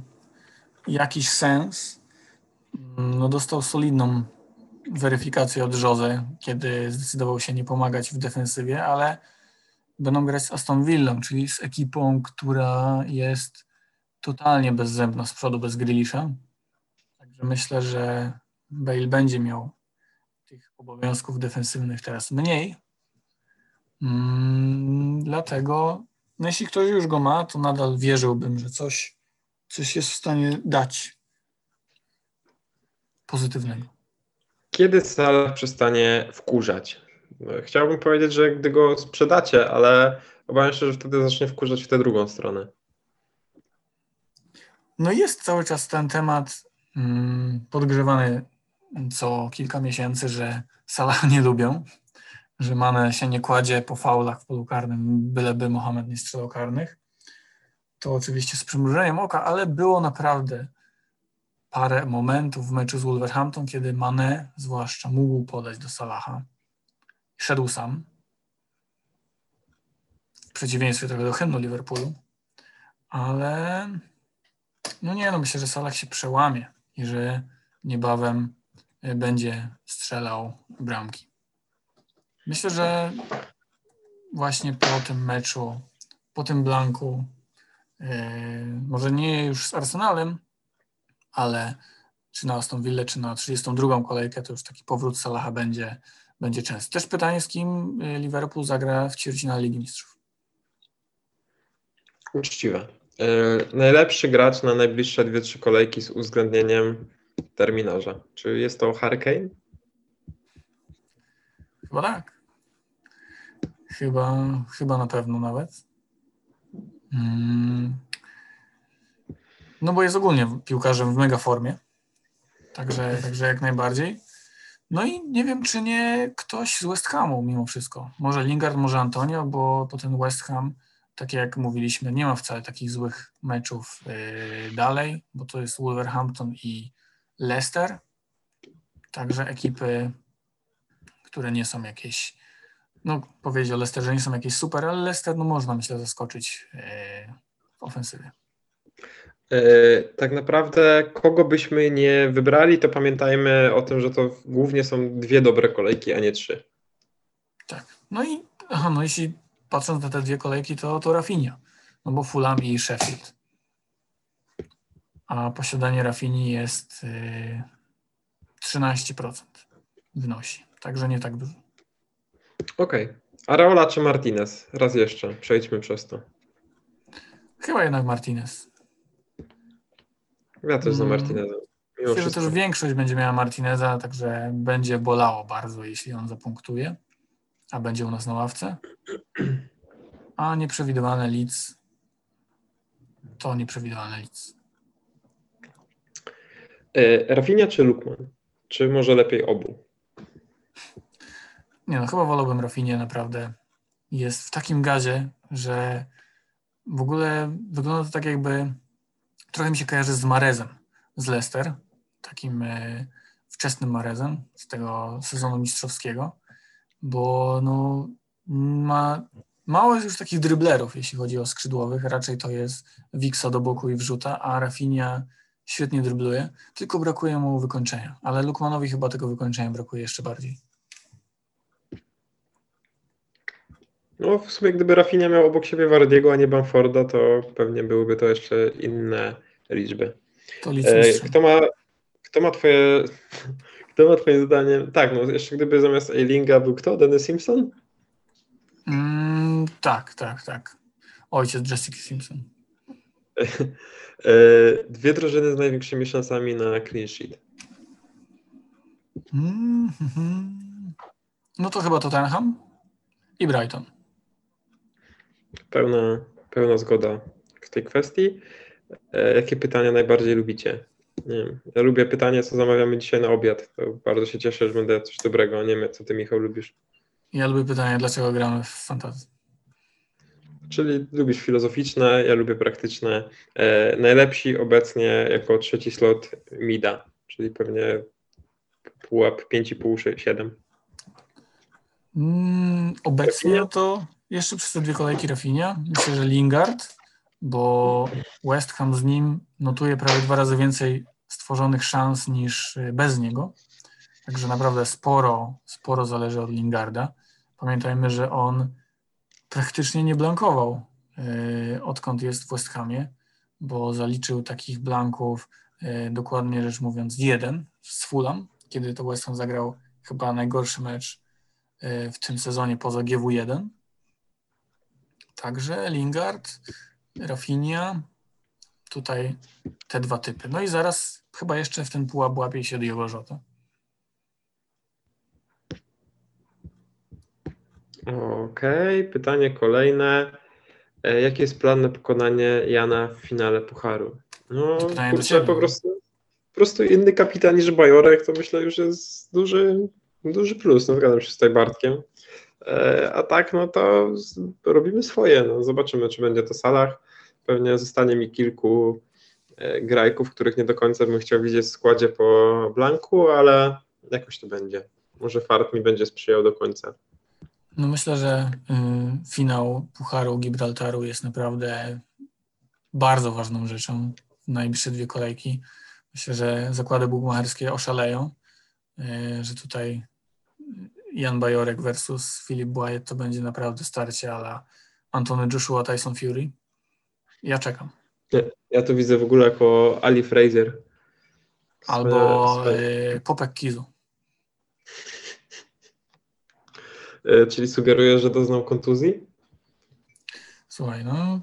jakiś sens. No, dostał solidną weryfikację od Jose, kiedy zdecydował się nie pomagać w defensywie, ale będą grać z Aston Villą, czyli z ekipą, która jest totalnie bezzębna z przodu, bez Grealisha. Myślę, że Bale będzie miał tych obowiązków defensywnych teraz mniej. Mm, dlatego, no jeśli ktoś już go ma, to nadal wierzyłbym, że coś, coś jest w stanie dać pozytywnego. Kiedy Salah przestanie wkurzać? Chciałbym powiedzieć, że gdy go sprzedacie, ale obawiam się, że wtedy zacznie wkurzać w tę drugą stronę. No jest cały czas ten temat podgrzewany co kilka miesięcy, że Salah nie lubią, że Mane się nie kładzie po faulach w polu karnym, byleby Mohamed nie strzelał karnych. To oczywiście z przymrużeniem oka, ale było naprawdę parę momentów w meczu z Wolverhampton, kiedy Mane zwłaszcza mógł podać do Salaha. Szedł sam. W przeciwieństwie trochę do hymnu Liverpoolu. Ale no nie, no myślę, że Salah się przełamie i że niebawem y, będzie strzelał bramki. Myślę, że właśnie po tym meczu, po tym blanku, yy, może nie już z Arsenalem, ale czy na Aston Villa, czy na 32. kolejkę, to już taki powrót Salaha będzie, będzie częsty. Też pytanie, z kim y, Liverpool zagra w ćwierćfinale Ligi Mistrzów. Uczciwe. Yy, najlepszy gracz na najbliższe dwie, trzy kolejki z uwzględnieniem terminarza. Czy jest to Hurricane? Chyba tak. Chyba, chyba na pewno nawet. Mm. No bo jest ogólnie piłkarzem w mega formie. Także, także jak najbardziej. No i nie wiem, czy nie ktoś z West Hamu mimo wszystko. Może Lingard, może Antonio, bo, bo ten West Ham, tak jak mówiliśmy, nie ma wcale takich złych meczów yy, dalej, bo to jest Wolverhampton i Leicester. Także ekipy, które nie są jakieś, no powiedzieć o Leicesterze nie są jakieś super, ale Leicester no można myślę zaskoczyć yy, w ofensywie. Yy, tak naprawdę, kogo byśmy nie wybrali, to pamiętajmy o tym, że to głównie są dwie dobre kolejki, a nie trzy. Tak. No i aha, no jeśli patrząc na te dwie kolejki, to, to Rafinha. No bo Fulham i Sheffield. A posiadanie Rafini jest yy, 13% wynosi. Także nie tak dużo. Okej. Okay. Areola czy Martinez? Raz jeszcze, przejdźmy przez to. Chyba jednak Martinez. Ja też za Martinezem. Mimo Myślę, że też większość będzie miała Martineza, także będzie bolało bardzo, jeśli on zapunktuje, a będzie u nas na ławce. A nieprzewidywalny Leeds to nieprzewidywalny Leeds. E, Rafinha czy Lukman? Czy może lepiej obu? Nie no, chyba wolałbym Rafinha naprawdę. Jest w takim gazie, że w ogóle wygląda to tak jakby trochę mi się kojarzy z Marezem z Leicester, takim e, wczesnym Marezem z tego sezonu mistrzowskiego, bo no, ma, mało jest już takich dryblerów, jeśli chodzi o skrzydłowych, raczej to jest Wiksa do boku i wrzuta, a Rafinha świetnie drybluje, tylko brakuje mu wykończenia, ale Lukmanowi chyba tego wykończenia brakuje jeszcze bardziej. No w sumie gdyby Rafinha miał obok siebie Wardiego, a nie Bamforda, to pewnie byłyby to jeszcze inne liczby. E, kto ma, kto ma twoje kto ma twoim zdaniem tak, no jeszcze gdyby zamiast Eilinga był kto? Denny Simpson? Mm, tak, tak, tak. Ojciec Jessica Simpson. E, dwie drużyny z największymi szansami na clean sheet. Mm -hmm. No to chyba Tottenham i Brighton. Pełna, pełna zgoda w tej kwestii. E, jakie pytania najbardziej lubicie? Nie wiem. Ja lubię pytanie, co zamawiamy dzisiaj na obiad. To bardzo się cieszę, że będę coś dobrego. Nie wiem, co ty, Michał, lubisz. Ja lubię pytanie, dlaczego gramy w fantasy. Czyli lubisz filozoficzne, ja lubię praktyczne. E, najlepsi obecnie jako trzeci slot Mida, czyli pewnie pułap 5,5, 7. Mm, obecnie to jeszcze przez te dwie kolejki Rafinha. Myślę, że Lingard bo West Ham z nim notuje prawie dwa razy więcej stworzonych szans niż y, bez niego. Także naprawdę sporo, sporo zależy od Lingarda. Pamiętajmy, że on praktycznie nie blankował, y, odkąd jest w West Hamie, bo zaliczył takich blanków, y, dokładnie rzecz mówiąc, jeden z Fulham, kiedy to West Ham zagrał chyba najgorszy mecz w tym sezonie poza GW1. Także Lingard, Rafinha, tutaj te dwa typy. No i zaraz chyba jeszcze w ten pułap łapie się Diogo Jota. Okej, pytanie kolejne. E, Jaki jest plan na pokonanie Jana w finale Pucharu? No, kurczę, po prostu, po prostu inny kapitan niż Bajorek, to myślę już jest duży, duży plus, no zgadzam się z tutaj Bartkiem. E, A tak, no to robimy swoje, no zobaczymy, czy będzie to Salah. Pewnie zostanie mi kilku e, grajków, których nie do końca bym chciał widzieć w składzie po Blanku, ale jakoś to będzie. Może fart mi będzie sprzyjał do końca. No myślę, że y, finał Pucharu Gibraltaru jest naprawdę bardzo ważną rzeczą. Najbliższe dwie kolejki. Myślę, że zakłady bukmacherskie oszaleją, y, że tutaj Jan Bajorek versus Filip Błajet to będzie naprawdę starcie ala Antony Joshua, Tyson Fury. Ja czekam. Ja to widzę w ogóle jako Ali Fraser. Albo y, Popek Kizu. e, Czyli sugerujesz, że doznał kontuzji? Słuchaj, no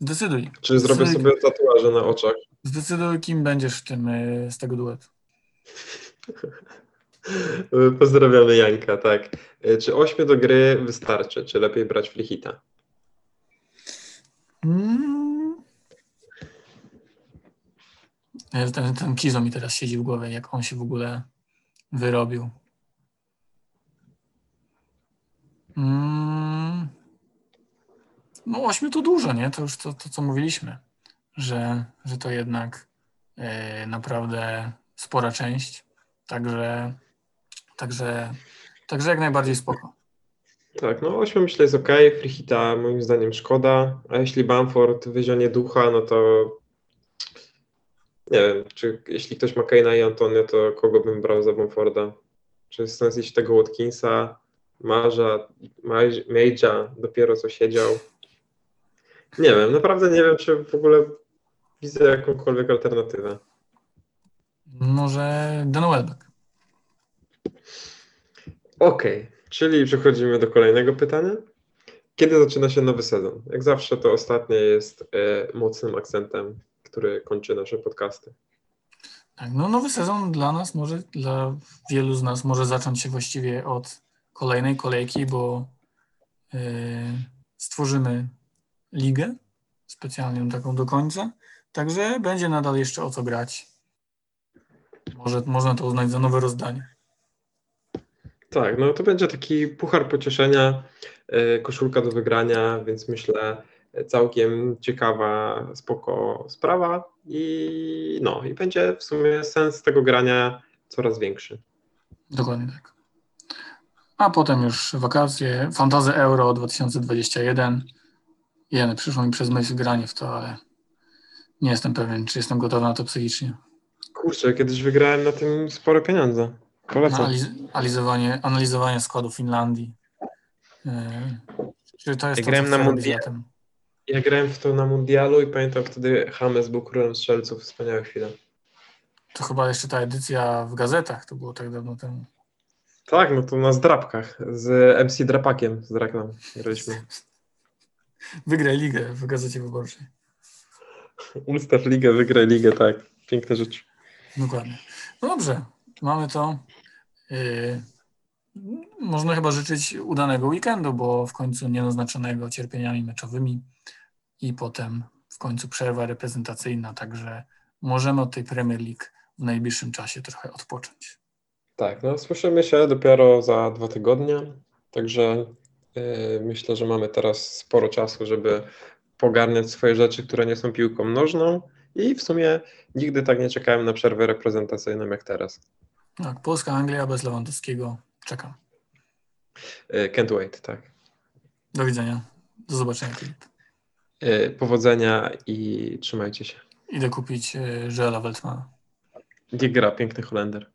zdecyduj. Czy zrobię sobie tatuaże na oczach? Zdecyduj, kim będziesz w tym, y, z tego duetu. Pozdrawiamy Janka, tak. E, Czy 8 do gry wystarczy? Czy lepiej brać flichita? Mm. Ten, ten Kizo mi teraz siedzi w głowie, jak on się w ogóle wyrobił. Mm. No ośmiu to dużo, nie? To już to, to co mówiliśmy, że, że to jednak e, naprawdę spora część. Także, także, także jak najbardziej spoko. Tak, no 8 myślę jest ok, flichita moim zdaniem szkoda, a jeśli Bamford wyzionie ducha, no to nie wiem, czy jeśli ktoś ma Kane'a i Antonio, to kogo bym brał za Bamforda? Czy jest sens iść tego Watkinsa, Marza, Mage'a, dopiero co siedział? Nie wiem, naprawdę nie wiem, czy w ogóle widzę jakąkolwiek alternatywę. Może Dan Welbeck. Okej, czyli przechodzimy do kolejnego pytania. Kiedy zaczyna się nowy sezon? Jak zawsze to ostatnie jest e, mocnym akcentem, który kończy nasze podcasty. Tak, no nowy sezon dla nas może, dla wielu z nas może zacząć się właściwie od kolejnej kolejki, bo yy, stworzymy ligę specjalną taką do końca, także będzie nadal jeszcze o co grać. Może można to uznać za nowe rozdanie. Tak, no to będzie taki puchar pocieszenia, e, koszulka do wygrania, więc myślę e, całkiem ciekawa, spoko sprawa i no i będzie w sumie sens tego grania coraz większy. Dokładnie tak. A potem już wakacje, Fantazy Euro 2021. Jeny, przyszło mi przez myśl granie w to, ale nie jestem pewien, czy jestem gotowy na to psychicznie. Kurczę, kiedyś wygrałem na tym spore pieniądze. Polecam. Analiz- analizowanie, analizowanie składu Finlandii. Yy, czy to jest Ja to, grałem na chcę robić mundia- latem? Ja grałem w to na mundialu i pamiętam wtedy James był królem strzelców, wspaniałe chwile. To chyba jeszcze ta edycja w gazetach, to było tak dawno temu. Tak, no to na zdrapkach z MC Drapakiem z reklam graliśmy. Wygraj ligę w gazecie wyborczej. Ustaw ligę, wygraj ligę, tak. Piękna rzecz. Dokładnie. No dobrze, mamy to. Yy, można chyba życzyć udanego weekendu, bo w końcu nienaznaczonego cierpieniami meczowymi i potem w końcu przerwa reprezentacyjna, także możemy od tej Premier League w najbliższym czasie trochę odpocząć. Tak, no słyszymy się dopiero za dwa tygodnie, także yy, myślę, że mamy teraz sporo czasu, żeby pogarniać swoje rzeczy, które nie są piłką nożną i w sumie nigdy tak nie czekałem na przerwę reprezentacyjną jak teraz. Tak, Polska, Anglia bez Lewandowskiego. Czekam. Can't wait, tak. Do widzenia. Do zobaczenia, Filip. Y, Powodzenia i trzymajcie się. Idę kupić e, Joela Weltmana. Niech gra, piękny Holender.